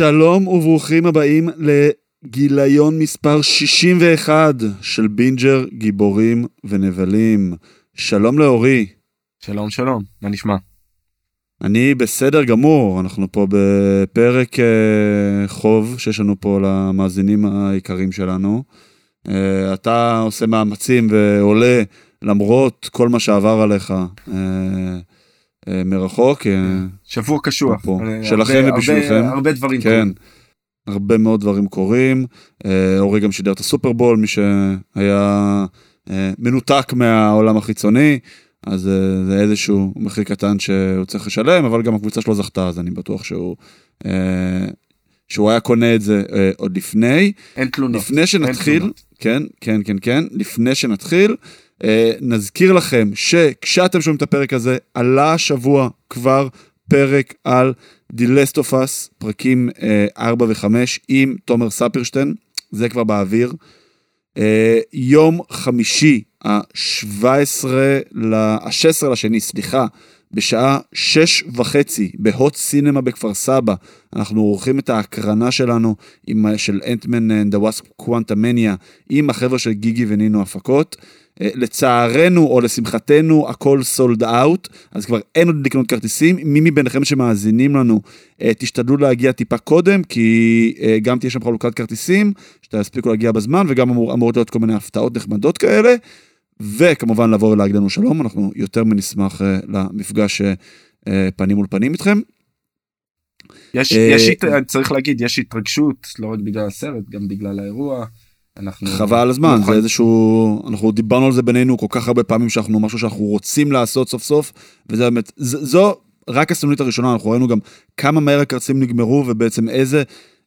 שלום וברוכים הבאים לגיליון מספר 61 של בינג'ר גיבורים ונבלים. שלום לאורי. שלום שלום, מה נשמע? אני בסדר גמור, אנחנו פה בפרק uh, חוב שיש לנו פה למאזינים היקרים שלנו. Uh, אתה עושה מאמצים ועולה למרות כל מה שעבר עליך. Uh, uh, מרחוק. שבוע קשוח. פה, שלכם ובשבילכם. הרבה, הרבה דברים כן. קורים. הרבה מאוד דברים קורים. אה, אורי גם שידר את הסופרבול, מי שהיה אה, מנותק מהעולם החיצוני, אז אה, זה איזשהו מחיר קטן שהוא צריך לשלם, אבל גם הקבוצה שלו זכתה, אז אני בטוח שהוא... אה, שהוא היה קונה את זה אה, עוד לפני. אין תלונות. לפני שנתחיל. כן, כן, כן, כן, לפני שנתחיל, אה, נזכיר לכם שכשאתם שומעים את הפרק הזה, עלה השבוע כבר פרק על The Last of Us, פרקים אה, 4 ו-5 עם תומר ספירשטיין, זה כבר באוויר. אה, יום חמישי, ה-17, ה-16 לשני, סליחה, בשעה שש וחצי בהוט סינמה בכפר סבא, אנחנו עורכים את ההקרנה שלנו עם, של Ant-Man and the Wasp Quantumania עם החבר'ה של גיגי ונינו הפקות. לצערנו או לשמחתנו הכל סולד אאוט, אז כבר אין עוד לקנות כרטיסים. מי מביניכם שמאזינים לנו, אה, תשתדלו להגיע טיפה קודם, כי אה, גם תהיה שם חלוקת כרטיסים, שתספיקו להגיע בזמן, וגם אמור, אמורות להיות כל מיני הפתעות נחמדות כאלה. וכמובן לבוא ולהגיד לנו שלום, אנחנו יותר מנשמח אה, למפגש פנים מול פנים איתכם. יש, יש, צריך להגיד, יש התרגשות, לא רק בגלל הסרט, גם בגלל האירוע. אנחנו... חבל על הזמן, נכון. זה איזשהו, אנחנו דיברנו על זה בינינו כל כך הרבה פעמים שאנחנו משהו שאנחנו רוצים לעשות סוף סוף, וזה באמת, ז- זו רק הסנונית הראשונה, אנחנו ראינו גם כמה מהר הכרטיסים נגמרו ובעצם איזה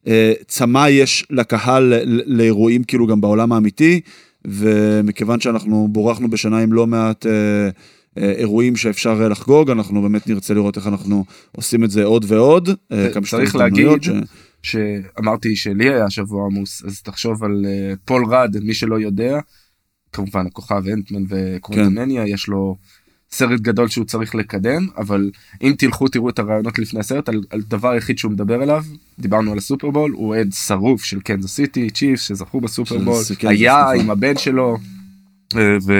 אה, צמא יש לקהל לאירועים כאילו גם בעולם האמיתי, ומכיוון שאנחנו בורחנו בשנה עם לא מעט... אה, אה, אירועים שאפשר אה, לחגוג, אנחנו באמת נרצה לראות איך אנחנו עושים את זה עוד ועוד. אה, כמה שיותר צריך להגיד שאמרתי שלי היה שבוע עמוס, אז תחשוב על אה, פול רד, מי שלא יודע, כמובן הכוכב אנטמן וקוונטמניה, יש לו סרט גדול שהוא צריך לקדם, אבל אם תלכו תראו את הרעיונות לפני הסרט, על, על דבר היחיד שהוא מדבר אליו, דיברנו על הסופרבול, הוא אוהד שרוף של קנזס סיטי, צ'יפס שזכו בסופרבול, היה. עם הבן שלו, אה, ו...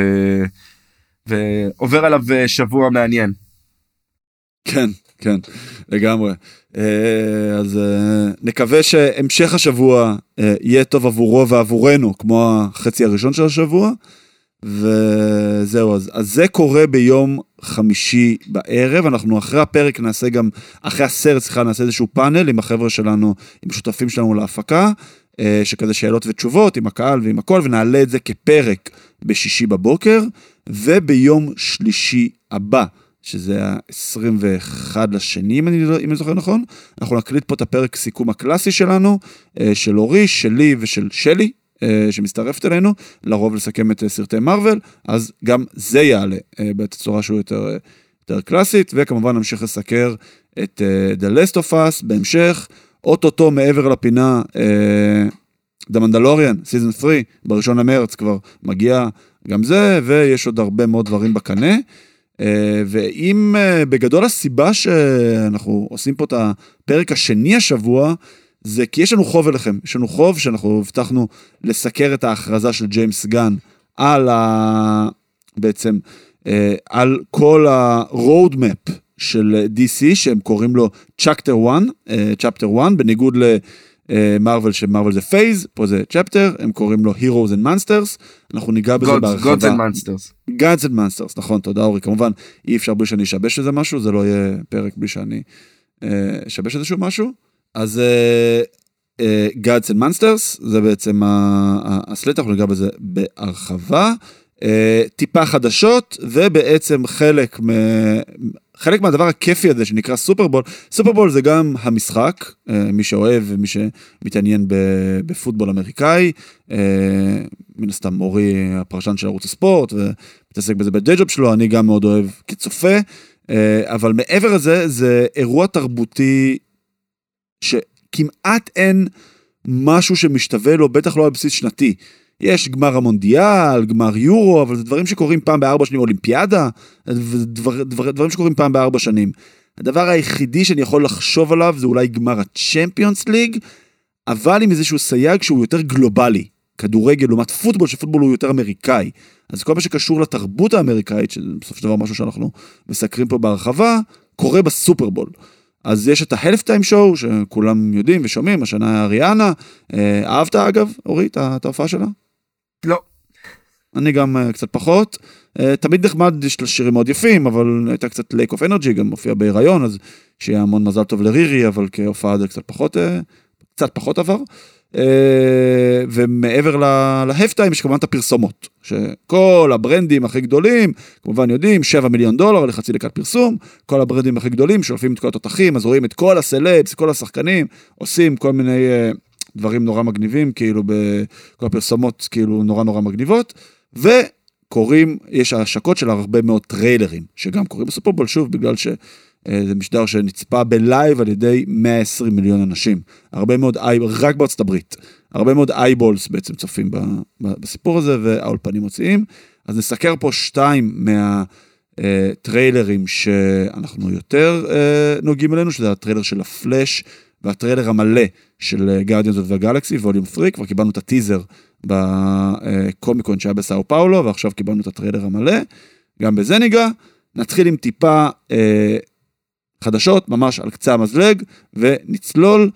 ועובר עליו אה, שבוע מעניין. כן, כן, לגמרי. אה, אז אה, נקווה שהמשך השבוע אה, יהיה טוב עבורו ועבורנו, כמו החצי הראשון של השבוע. וזהו, אז, אז זה קורה ביום חמישי בערב, אנחנו אחרי הפרק נעשה גם, אחרי הסרט, סליחה, נעשה איזשהו פאנל עם החבר'ה שלנו, עם שותפים שלנו להפקה, שכזה שאלות ותשובות עם הקהל ועם הכל, ונעלה את זה כפרק בשישי בבוקר, וביום שלישי הבא, שזה ה-21 לשני, אם אני, לא- אם אני זוכר נכון, אנחנו נקליט פה את הפרק סיכום הקלאסי שלנו, אה, של אורי, שלי ושל שלי, אה, שמצטרפת אלינו, לרוב לסכם את אה, סרטי מארוול, אז גם זה יעלה בתצורה שהוא יותר, יותר קלאסית, וכמובן נמשיך לסקר את The Last of Us בהמשך, אוטוטו מעבר לפינה, The Mandalorian, season 3, בראשון למרץ כבר מגיע גם זה, ויש עוד הרבה מאוד דברים בקנה. אה, ואם אה, בגדול הסיבה שאנחנו עושים פה את הפרק השני השבוע, זה כי יש לנו חוב אליכם, יש לנו חוב שאנחנו הבטחנו לסקר את ההכרזה של ג'יימס גן על ה... בעצם, אה, על כל ה-road map של DC, שהם קוראים לו Chapter 1, אה, Chapter 1, בניגוד למרוויל, שמרוויל זה Phase, פה זה Chapter, הם קוראים לו Heroes and Monsters, אנחנו ניגע בזה בהרחבה. Gods and Monsters. Gods and Monsters, נכון, תודה אורי, כמובן, אי אפשר בלי שאני אשבש איזה משהו, זה לא יהיה פרק בלי שאני אה, אשבש איזשהו משהו. אז Gods and Monsters, זה בעצם ה slate, אנחנו ניגע בזה בהרחבה. אה, טיפה חדשות, ובעצם חלק. חלק מהדבר הכיפי הזה שנקרא סופרבול, סופרבול זה גם המשחק, אה, מי שאוהב ומי שמתעניין בפוטבול אמריקאי, אה, מן הסתם אורי הפרשן של ערוץ הספורט ומתעסק בזה ב day job שלו, אני גם מאוד אוהב כצופה, אה, אבל מעבר לזה, זה אירוע תרבותי שכמעט אין משהו שמשתווה לו, בטח לא על בסיס שנתי. יש גמר המונדיאל, גמר יורו, אבל זה דברים שקורים פעם בארבע שנים, אולימפיאדה, דבר, דבר, דברים שקורים פעם בארבע שנים. הדבר היחידי שאני יכול לחשוב עליו זה אולי גמר הצ'מפיונס ליג, אבל עם איזשהו סייג שהוא יותר גלובלי. כדורגל לעומת פוטבול, שפוטבול הוא יותר אמריקאי. אז כל מה שקשור לתרבות האמריקאית, שזה בסופו של דבר משהו שאנחנו מסקרים פה בהרחבה, קורה בסופרבול. אז יש את ההלף טיים שואו, שכולם יודעים ושומעים, השנה אריאנה. אה, אהבת אגב, אורי, את ההופעה שלה? לא. אני גם uh, קצת פחות. Uh, תמיד נחמד, יש לה שירים מאוד יפים, אבל הייתה קצת lack of energy, גם מופיעה בהיריון, אז שיהיה המון מזל טוב לרירי, אבל כהופעה זה קצת פחות, uh, קצת פחות עבר. ומעבר ל halftime יש כמובן את הפרסומות, שכל הברנדים הכי גדולים, כמובן יודעים, 7 מיליון דולר לחצי דקת פרסום, כל הברנדים הכי גדולים שולפים את כל התותחים, אז רואים את כל הסלבס, כל השחקנים, עושים כל מיני uh, דברים נורא מגניבים, כאילו בכל הפרסומות כאילו נורא נורא מגניבות. וקורים, יש השקות של הרבה מאוד טריילרים, שגם קורים בסופרבול, שוב, בגלל שזה משדר שנצפה בלייב על ידי 120 מיליון אנשים. הרבה מאוד, אי, רק בארצות הברית. הרבה מאוד eyeballs בעצם צופים בסיפור הזה, והאולפנים מוציאים. אז נסקר פה שתיים מהטריילרים שאנחנו יותר אה, נוגעים אלינו, שזה הטריילר של הפלאש והטריילר המלא של Guardians of the Galaxy, Volume 3, כבר קיבלנו את הטיזר בקומיקון שהיה בסאו פאולו, ועכשיו קיבלנו את הטריילר המלא, גם בזה ניגע. נתחיל עם טיפה אה, חדשות, ממש על קצה המזלג, ונצלול.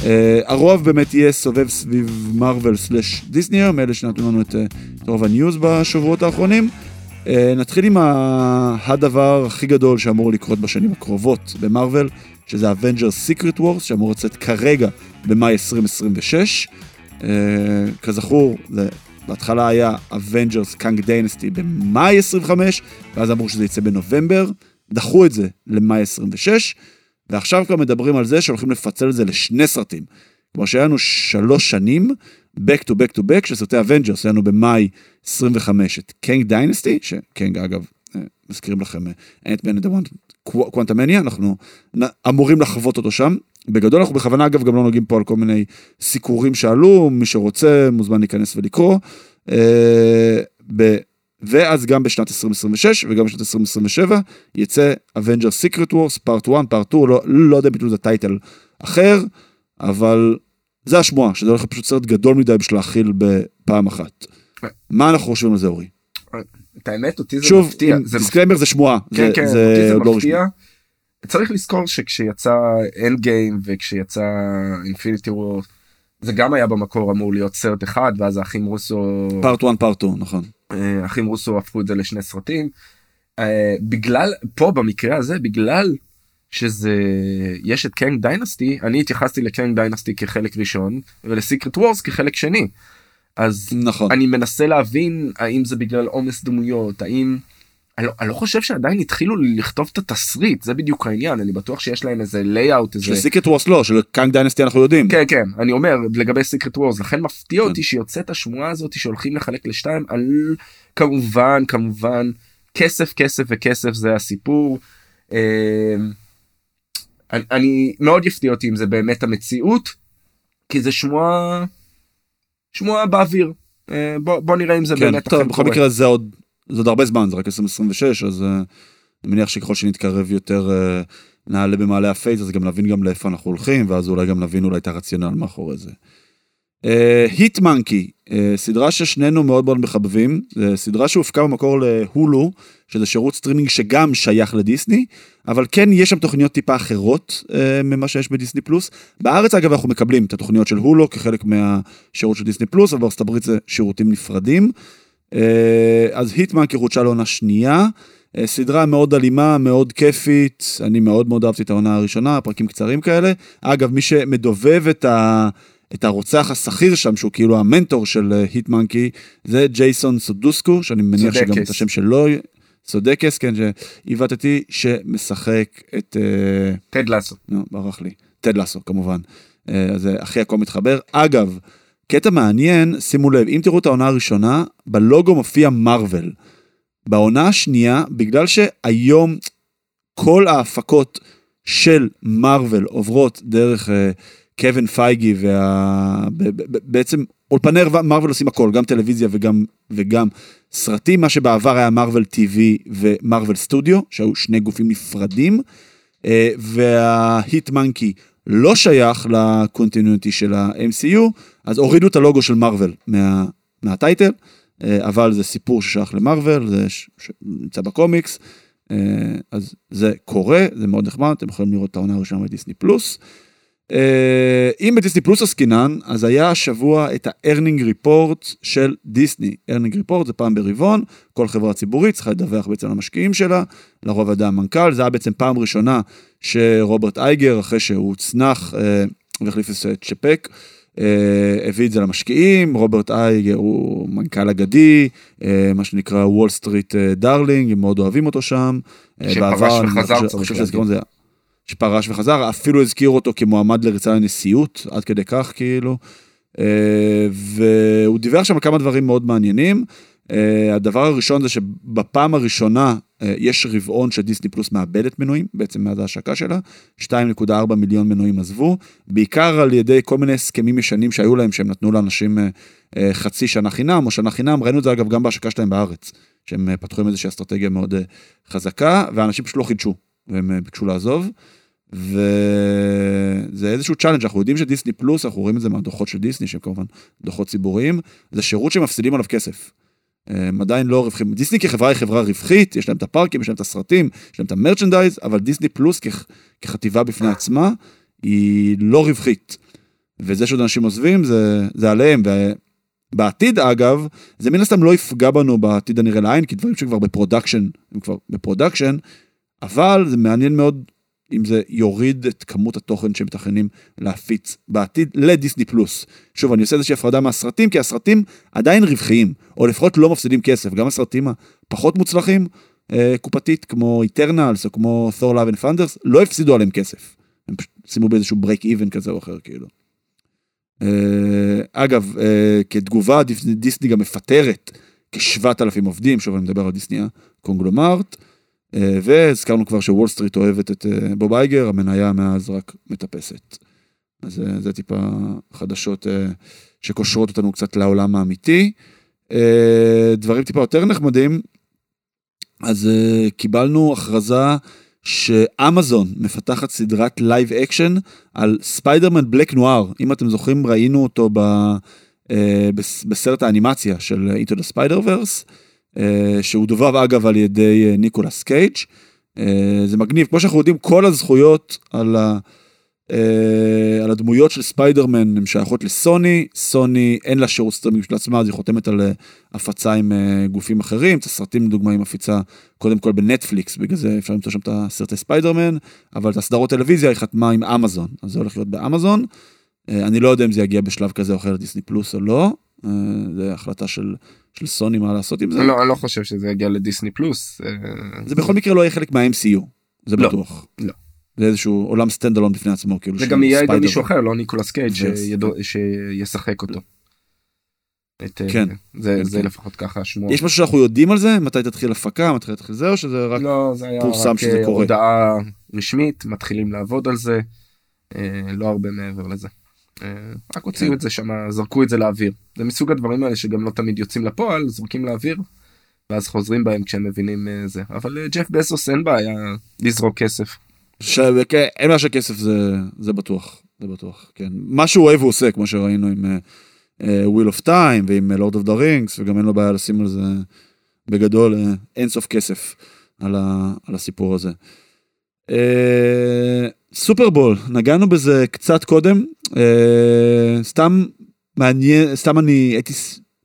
Uh, הרוב באמת יהיה סובב סביב מרוויל slash דיסני, מאלה שנתנו לנו את, את רוב הניוז בשבועות האחרונים. Uh, נתחיל עם הדבר הכי גדול שאמור לקרות בשנים הקרובות במרוויל, שזה Avengers Secret Wars, שאמור לצאת כרגע במאי 2026. Uh, כזכור, זה בהתחלה היה Avengers Kang Dynasty במאי 25, ואז אמרו שזה יצא בנובמבר, דחו את זה למאי 26, ועכשיו כבר מדברים על זה שהולכים לפצל את זה לשני סרטים. כלומר שהיה לנו שלוש שנים, back to back to back, שסרטי Avengers, היה לנו במאי 25 את קנג דיינסטי, שקנג אגב, אה, מזכירים לכם, אנט מן אדוונט קוונטמניה, אנחנו אמורים לחוות אותו שם. בגדול אנחנו בכוונה אגב גם לא נוגעים פה על כל מיני סיקורים שעלו, מי שרוצה מוזמן להיכנס ולקרוא. אה. ואז גם בשנת 2026 וגם בשנת 2027 יצא Avengers Secret Wars פארט 1 פארט 2 לא, לא יודע בדיוק את הטייטל אחר אבל זה השמועה שזה הולך פשוט סרט גדול מדי בשביל להכיל בפעם אחת. מה אנחנו חושבים על זה אורי? את האמת אותי זה שוב, מפתיע. שוב, דיסקליימר זה שמועה. כן, כן, אותי זה לא מפתיע. צריך לזכור שכשיצא Endgame וכשיצא Infinity War זה גם היה במקור אמור להיות סרט אחד ואז האחים רוסו פארט 1 פארט 2 נכון. אה, האחים רוסו הפכו את זה לשני סרטים. אה, בגלל פה במקרה הזה בגלל שזה יש את Kang Dynasty אני התייחסתי ל Kang Dynasty כחלק ראשון ול Secret Wars כחלק שני. אז נכון. אני מנסה להבין האם זה בגלל עומס דמויות האם. אני לא, אני לא חושב שעדיין התחילו לכתוב את התסריט זה בדיוק העניין אני בטוח שיש להם איזה layout איזה Secret Wars לא, של Kang Dynasty אנחנו יודעים. כן כן אני אומר לגבי Secret Wars לכן מפתיע כן. אותי שיוצאת השמועה הזאת שהולכים לחלק לשתיים על כמובן כמובן כסף כסף וכסף זה הסיפור. אה, אני, אני מאוד יפתיע אותי אם זה באמת המציאות כי זה שמועה שמועה באוויר אה, בוא, בוא נראה אם זה כן, באמת טוב, בכל. מקרה זה עוד, זה עוד הרבה זמן, זה רק 2026, אז uh, אני מניח שככל שנתקרב יותר uh, נעלה במעלה הפייס, אז גם נבין גם לאיפה אנחנו הולכים, ואז אולי גם נבין אולי את הרציונל מאחורי זה. היט מנקי, סדרה ששנינו מאוד מאוד מחבבים, סדרה שהופקה במקור להולו, שזה שירות סטרימינג שגם שייך לדיסני, אבל כן יש שם תוכניות טיפה אחרות uh, ממה שיש בדיסני פלוס. בארץ אגב אנחנו מקבלים את התוכניות של הולו כחלק מהשירות של דיסני פלוס, אבל בארצות הברית זה שירותים נפרדים. Uh, אז Hit-Monkey חודשה לעונה שנייה, uh, סדרה מאוד אלימה, מאוד כיפית, אני מאוד מאוד אהבתי את העונה הראשונה, פרקים קצרים כאלה. אגב, מי שמדובב את ה... את הרוצח השכיר שם, שהוא כאילו המנטור של היטמנקי, זה ג'ייסון סודוסקו, שאני מניח שגם סודקס. את השם שלו, סודקס, כן, שעיוותתי, שמשחק את... אה, טד לסו. נו, ברח לי. טד לסו, כמובן. אה, אז הכי הכל מתחבר. אגב, קטע מעניין, שימו לב, אם תראו את העונה הראשונה, בלוגו מופיע מארוול. בעונה השנייה, בגלל שהיום כל ההפקות של מארוול עוברות דרך אה, קווין פייגי, וה... בעצם אולפני מרוויל עושים הכל, גם טלוויזיה וגם, וגם סרטים, מה שבעבר היה Marvel TV ו Marvel Studio, שהיו שני גופים נפרדים, אה, וה Hit-Monkey לא שייך ל continuity של ה-MCU, אז הורידו את הלוגו של מרוויל מה, מה title, אה, אבל זה סיפור ששייך למרוויל, זה נמצא בקומיקס, אה, אז זה קורה, זה מאוד נחמד, אתם יכולים לראות את העונה הראשונה בדיסני פלוס. אה, אם בדיסני פלוס עסקינן, אז היה השבוע את ה-earning report של דיסני. earning report זה פעם ברבעון, כל חברה ציבורית צריכה לדווח בעצם למשקיעים שלה, לרוב אדם המנכ"ל, זה היה בעצם פעם ראשונה שרוברט אייגר, אחרי שהוא הוצנח אה, והחליף את צ'פק, אה, הביא את זה למשקיעים, רוברט אייגר הוא מנכ"ל אגדי, מה שנקרא Wall Street darling, הם מאוד אוהבים אותו שם. שפרש וחזר, צריך להגיד. שפרש וחזר, אפילו הזכיר אותו כמועמד לריצה לנשיאות, עד כדי כך כאילו. אה, והוא דיבר שם על כמה דברים מאוד מעניינים. אה, הדבר הראשון זה שבפעם הראשונה אה, יש רבעון שדיסני פלוס מאבדת מנויים, בעצם מאז ההשקה שלה, 2.4 מיליון מנויים עזבו, בעיקר על ידי כל מיני הסכמים ישנים שהיו להם, שהם נתנו לאנשים חצי שנה חינם או שנה חינם, ראינו את זה אגב גם בהשקה שלהם בארץ, שהם פתחו עם איזושהי אסטרטגיה מאוד חזקה, ואנשים פשוט לא חידשו, והם ביקשו לעזוב. וזה איזשהו challenge אנחנו יודעים שדיסני פלוס אנחנו רואים את זה מהדוחות של דיסני שהם כמובן דוחות ציבוריים זה שירות שמפסידים עליו כסף. הם עדיין לא רווחים דיסני כחברה היא חברה רווחית יש להם את הפארקים יש להם את הסרטים יש להם את ה merchandise אבל דיסני פלוס כ- כחטיבה בפני עצמה היא לא רווחית. וזה שעוד אנשים עוזבים זה זה עליהם. בעתיד אגב זה מן הסתם לא יפגע בנו בעתיד הנראה לעין כי דברים שכבר ב production הם כבר ב production אבל זה מעניין מאוד אם זה יוריד את כמות התוכן שמתכננים להפיץ בעתיד לדיסני פלוס. שוב, אני עושה איזושהי הפרדה מהסרטים, כי הסרטים עדיין רווחיים, או לפחות לא מפסידים כסף. גם הסרטים הפחות מוצלחים, אה, קופתית, כמו Eternals, או כמו Thor Love and Thunder, לא הפסידו עליהם כסף. הם פשוט סיימו באיזשהו break even כזה או אחר, כאילו. אה, אגב, אה, כתגובה, דיסני, גם מפטרת כ-7,000 עובדים, שוב אני מדבר על דיסני הקונגלומרט. אה, והזכרנו כבר ש Wall Street אוהבת את אה, בוב אייגר, המניה מאז רק מטפסת. אז אה, זה טיפה חדשות שקושרות אותנו קצת לעולם האמיתי. דברים טיפה יותר נחמדים, אז קיבלנו הכרזה שאמזון מפתחת סדרת live action על Spider-Man black noir. אם אתם זוכרים, ראינו אותו ב, בסרט האנימציה של Into the Spider-Verse. אה, שהוא דובב אגב על ידי אה, ניקולס קייג'. אה, זה מגניב, כמו שאנחנו יודעים, כל הזכויות על, ה, על הדמויות של ספיידרמן הן שייכות לסוני, סוני אין לה שירות סטרימינג של עצמה, אז היא חותמת על הפצה עם גופים אחרים, את הסרטים לדוגמה היא מפיצה קודם כל בנטפליקס, בגלל זה אפשר למצוא שם את הסרטי ספיידרמן, אבל את הסדרות טלוויזיה היא חתמה עם אמזון, אז זה הולך להיות באמזון. אני לא יודע אם זה יגיע בשלב כזה או אחר לדיסני פלוס או לא, זה החלטה של של סוני מה לעשות עם זה. לא, אני לא חושב שזה יגיע לדיסני פלוס. אה, זה בכל מקרה לא יהיה חלק מה-MCU, זה לא, בטוח. לא. זה איזשהו עולם standalone בפני עצמו כאילו. זה גם יהיה ידי מישהו אחר לא ניקולס קייג' שישחק אותו. את, אה, כן. זה, כן, זה כן. לפחות ככה שמוע. יש משהו שאנחנו יודעים על זה? מתי תתחיל הפקה? מתי תתחיל זה? או שזה רק לא, זה היה פורסם רק שזה אה, קורה? הודעה רשמית, מתחילים לעבוד על זה, לא הרבה מעבר לזה. רק הוציאו. את זה שם, זרקו את זה לאוויר. זה מסוג הדברים האלה שגם לא תמיד יוצאים לפועל, זורקים לאוויר, ואז חוזרים בהם כשהם מבינים אה, זה. אבל אה, ג'ף בסוס אין בעיה לזרוק כסף. ש... כן, אין מה שכסף זה, זה בטוח, זה בטוח, כן. מה שהוא אוהב הוא עושה, כמו שראינו עם Wheel of Time ועם Lord of the Rings, וגם אין לו בעיה לשים על זה בגדול אין סוף כסף על, ה... על הסיפור הזה. Uh, סופרבול, נגענו בזה קצת קודם, uh, סתם מעניין, סתם אני הייתי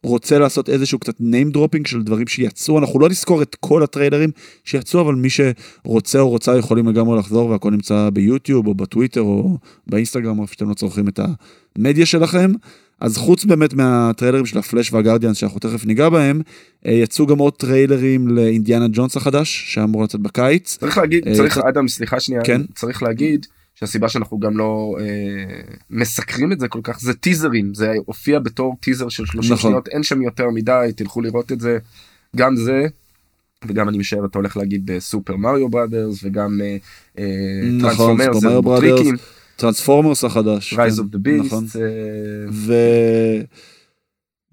רוצה לעשות איזשהו קצת name dropping של דברים שיצאו, אנחנו לא נזכור את כל הטריילרים שיצאו, אבל מי שרוצה או רוצה יכולים לגמרי לחזור והכל נמצא ביוטיוב או בטוויטר או באינסטגרם, או שאתם לא צורכים את המדיה שלכם. אז חוץ באמת מהטריילרים של הפלאש והגרדיאנס שאנחנו תכף ניגע בהם, אה, יצאו גם עוד טריילרים לאינדיאנה ג'ונס החדש שאמור לצאת בקיץ. צריך להגיד, אה, צריך אדם סליחה שנייה, כן. צריך להגיד שהסיבה שאנחנו גם לא אה, מסקרים את זה כל כך זה טיזרים, זה הופיע בתור טיזר של 30 נכון. שניות, אין שם יותר מדי, תלכו לראות את זה, גם זה. וגם אני משער אתה הולך להגיד בסופר מריו Brothers וגם אה, אה, נכון, טרנספורמר, זה טריקים, טרנספורמרס החדש. Rise כן, of the Beasts, נכון. ו...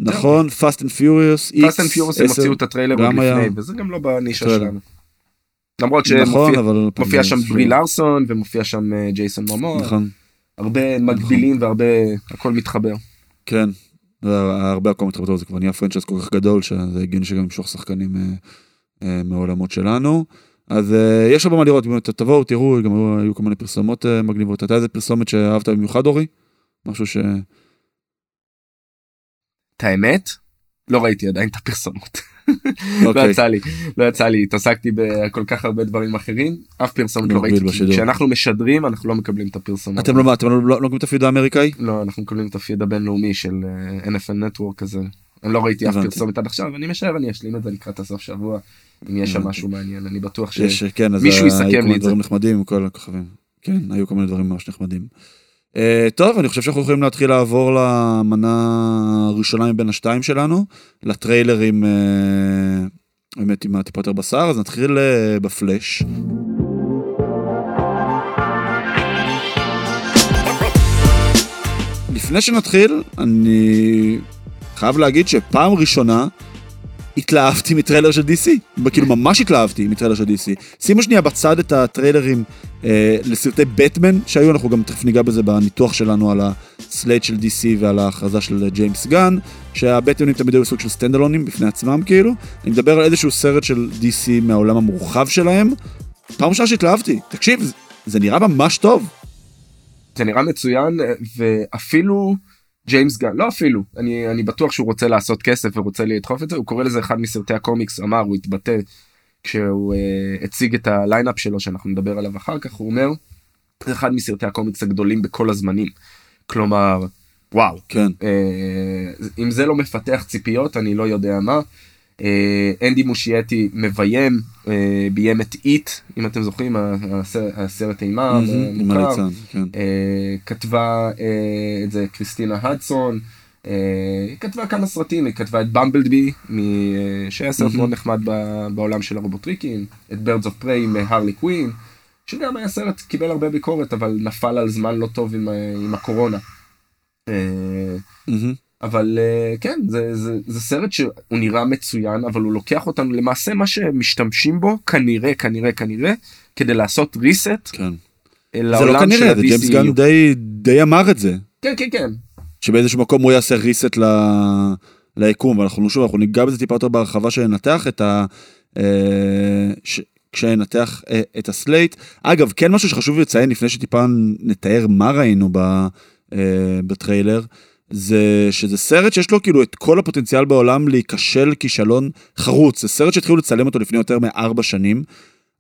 נכון, Fast and Furious, Fast and Furious הם הוציאו את הטריילר עוד לפני, וזה גם לא בנישה. שלנו. למרות נכון, שמופיע. מופיע שם ברי לארסון ומופיע שם אה, ג'ייסון מומואה, נכון, הרבה מקבילים והרבה, הכל מתחבר. כן. הרבה הכל מתחבר זה כבר נהיה פרנצ'ייז כל כך גדול שזה הגיוני שגם ימשוך שחקנים אה, אה, מהעולמות שלנו. אז אה, יש הרבה מה לראות, באמת, תבואו תראו, גם היו- היו כל מיני פרסומות אה, מגניבות. הייתה איזה פרסומת שאהבת במיוחד אורי? משהו ש... את האמת, לא ראיתי עדיין את הפרסומות. לא אוקיי. יצא לי, לא יצא לי, התעסקתי בכל כך הרבה דברים אחרים, אף פרסומת לא ראיתי, בשידור. כשאנחנו משדרים אנחנו לא מקבלים את הפרסומות. אתם לא אתם לא לא נוגעים את הפיד האמריקאי? לא, אנחנו מקבלים את הפיד הבינלאומי של אה, NFL Network הזה. אני לא ראיתי אף. פרסומת עד עכשיו, אני משער אני אשלים את זה לקראת הסוף שבוע, אם יש שם. משהו מעניין, אני בטוח ש... שיש, כן, יסכם לי את זה. דברים נחמדים עם כל הכוכבים. כן, היו כל מיני דברים ממש נחמדים. Uh, טוב, אני חושב שאנחנו יכולים להתחיל לעבור למנה הראשונה מבין השתיים שלנו, לטריילרים, uh, באמת עם הטיפה יותר בשר, אז נתחיל uh, בפלאש. לפני שנתחיל, אני חייב להגיד שפעם ראשונה התלהבתי מטריילר של DC, כאילו ממש התלהבתי מטריילר של DC. שימו שנייה בצד את הטריילרים אה, לסרטי בטמן שהיו, אנחנו גם תכף ניגע בזה בניתוח שלנו על ה slate של DC ועל ההכרזה של ג'יימס גן, שהבטמנים תמיד היו סוג של standaloneים בפני עצמם כאילו. אני מדבר על איזשהו סרט של DC מהעולם המורחב שלהם. פעם ראשונה שהתלהבתי, תקשיב, זה- זה נראה ממש טוב. זה נראה מצוין אה, ואפילו ג'יימס גן לא אפילו אני אני בטוח שהוא רוצה לעשות כסף ורוצה לדחוף את זה הוא קורא לזה אחד מסרטי הקומיקס אמר הוא התבטא כשהוא uh, הציג את ה lineup שלו שאנחנו נדבר עליו אחר כך הוא אומר זה אחד מסרטי הקומיקס הגדולים בכל הזמנים כלומר וואו כן, אה, אם זה לא מפתח ציפיות אני לא יודע מה. אה, אנדי מושייטי מביים אה, ביים את It אם אתם זוכרים הסרט, הסרט אימה כן. אה, כתבה את זה קריסטינה הדסון. היא כתבה כמה סרטים, היא כתבה את Bumblebee, שהיה סרט. מאוד נחמד בעולם של הרובוטריקים, את Birds of Prey עם הרלי קווין, שגם היה סרט, קיבל הרבה ביקורת, אבל נפל על זמן לא טוב עם הקורונה. אבל אה, כן, זה, זה, זה סרט שהוא נראה מצוין, אבל הוא לוקח אותנו למעשה מה שמשתמשים בו, כנראה, כנראה, כנראה, כדי לעשות reset כן. זה לא כנראה, זה ג'יימס גן. די, די אמר את זה. כן, כן, כן. שבאיזשהו מקום הוא יעשה reset ל... ליקום, ואנחנו שוב, אנחנו ניגע בזה טיפה יותר בהרחבה שננתח את ה... אה, ש... כשננתח אה, את ה slate. אגב, כן משהו שחשוב לציין לפני שטיפה נתאר מה ראינו ב... בטריילר, זה שזה סרט שיש לו כאילו את כל הפוטנציאל בעולם להיכשל כישלון חרוץ. זה סרט שהתחילו לצלם אותו לפני יותר מארבע שנים.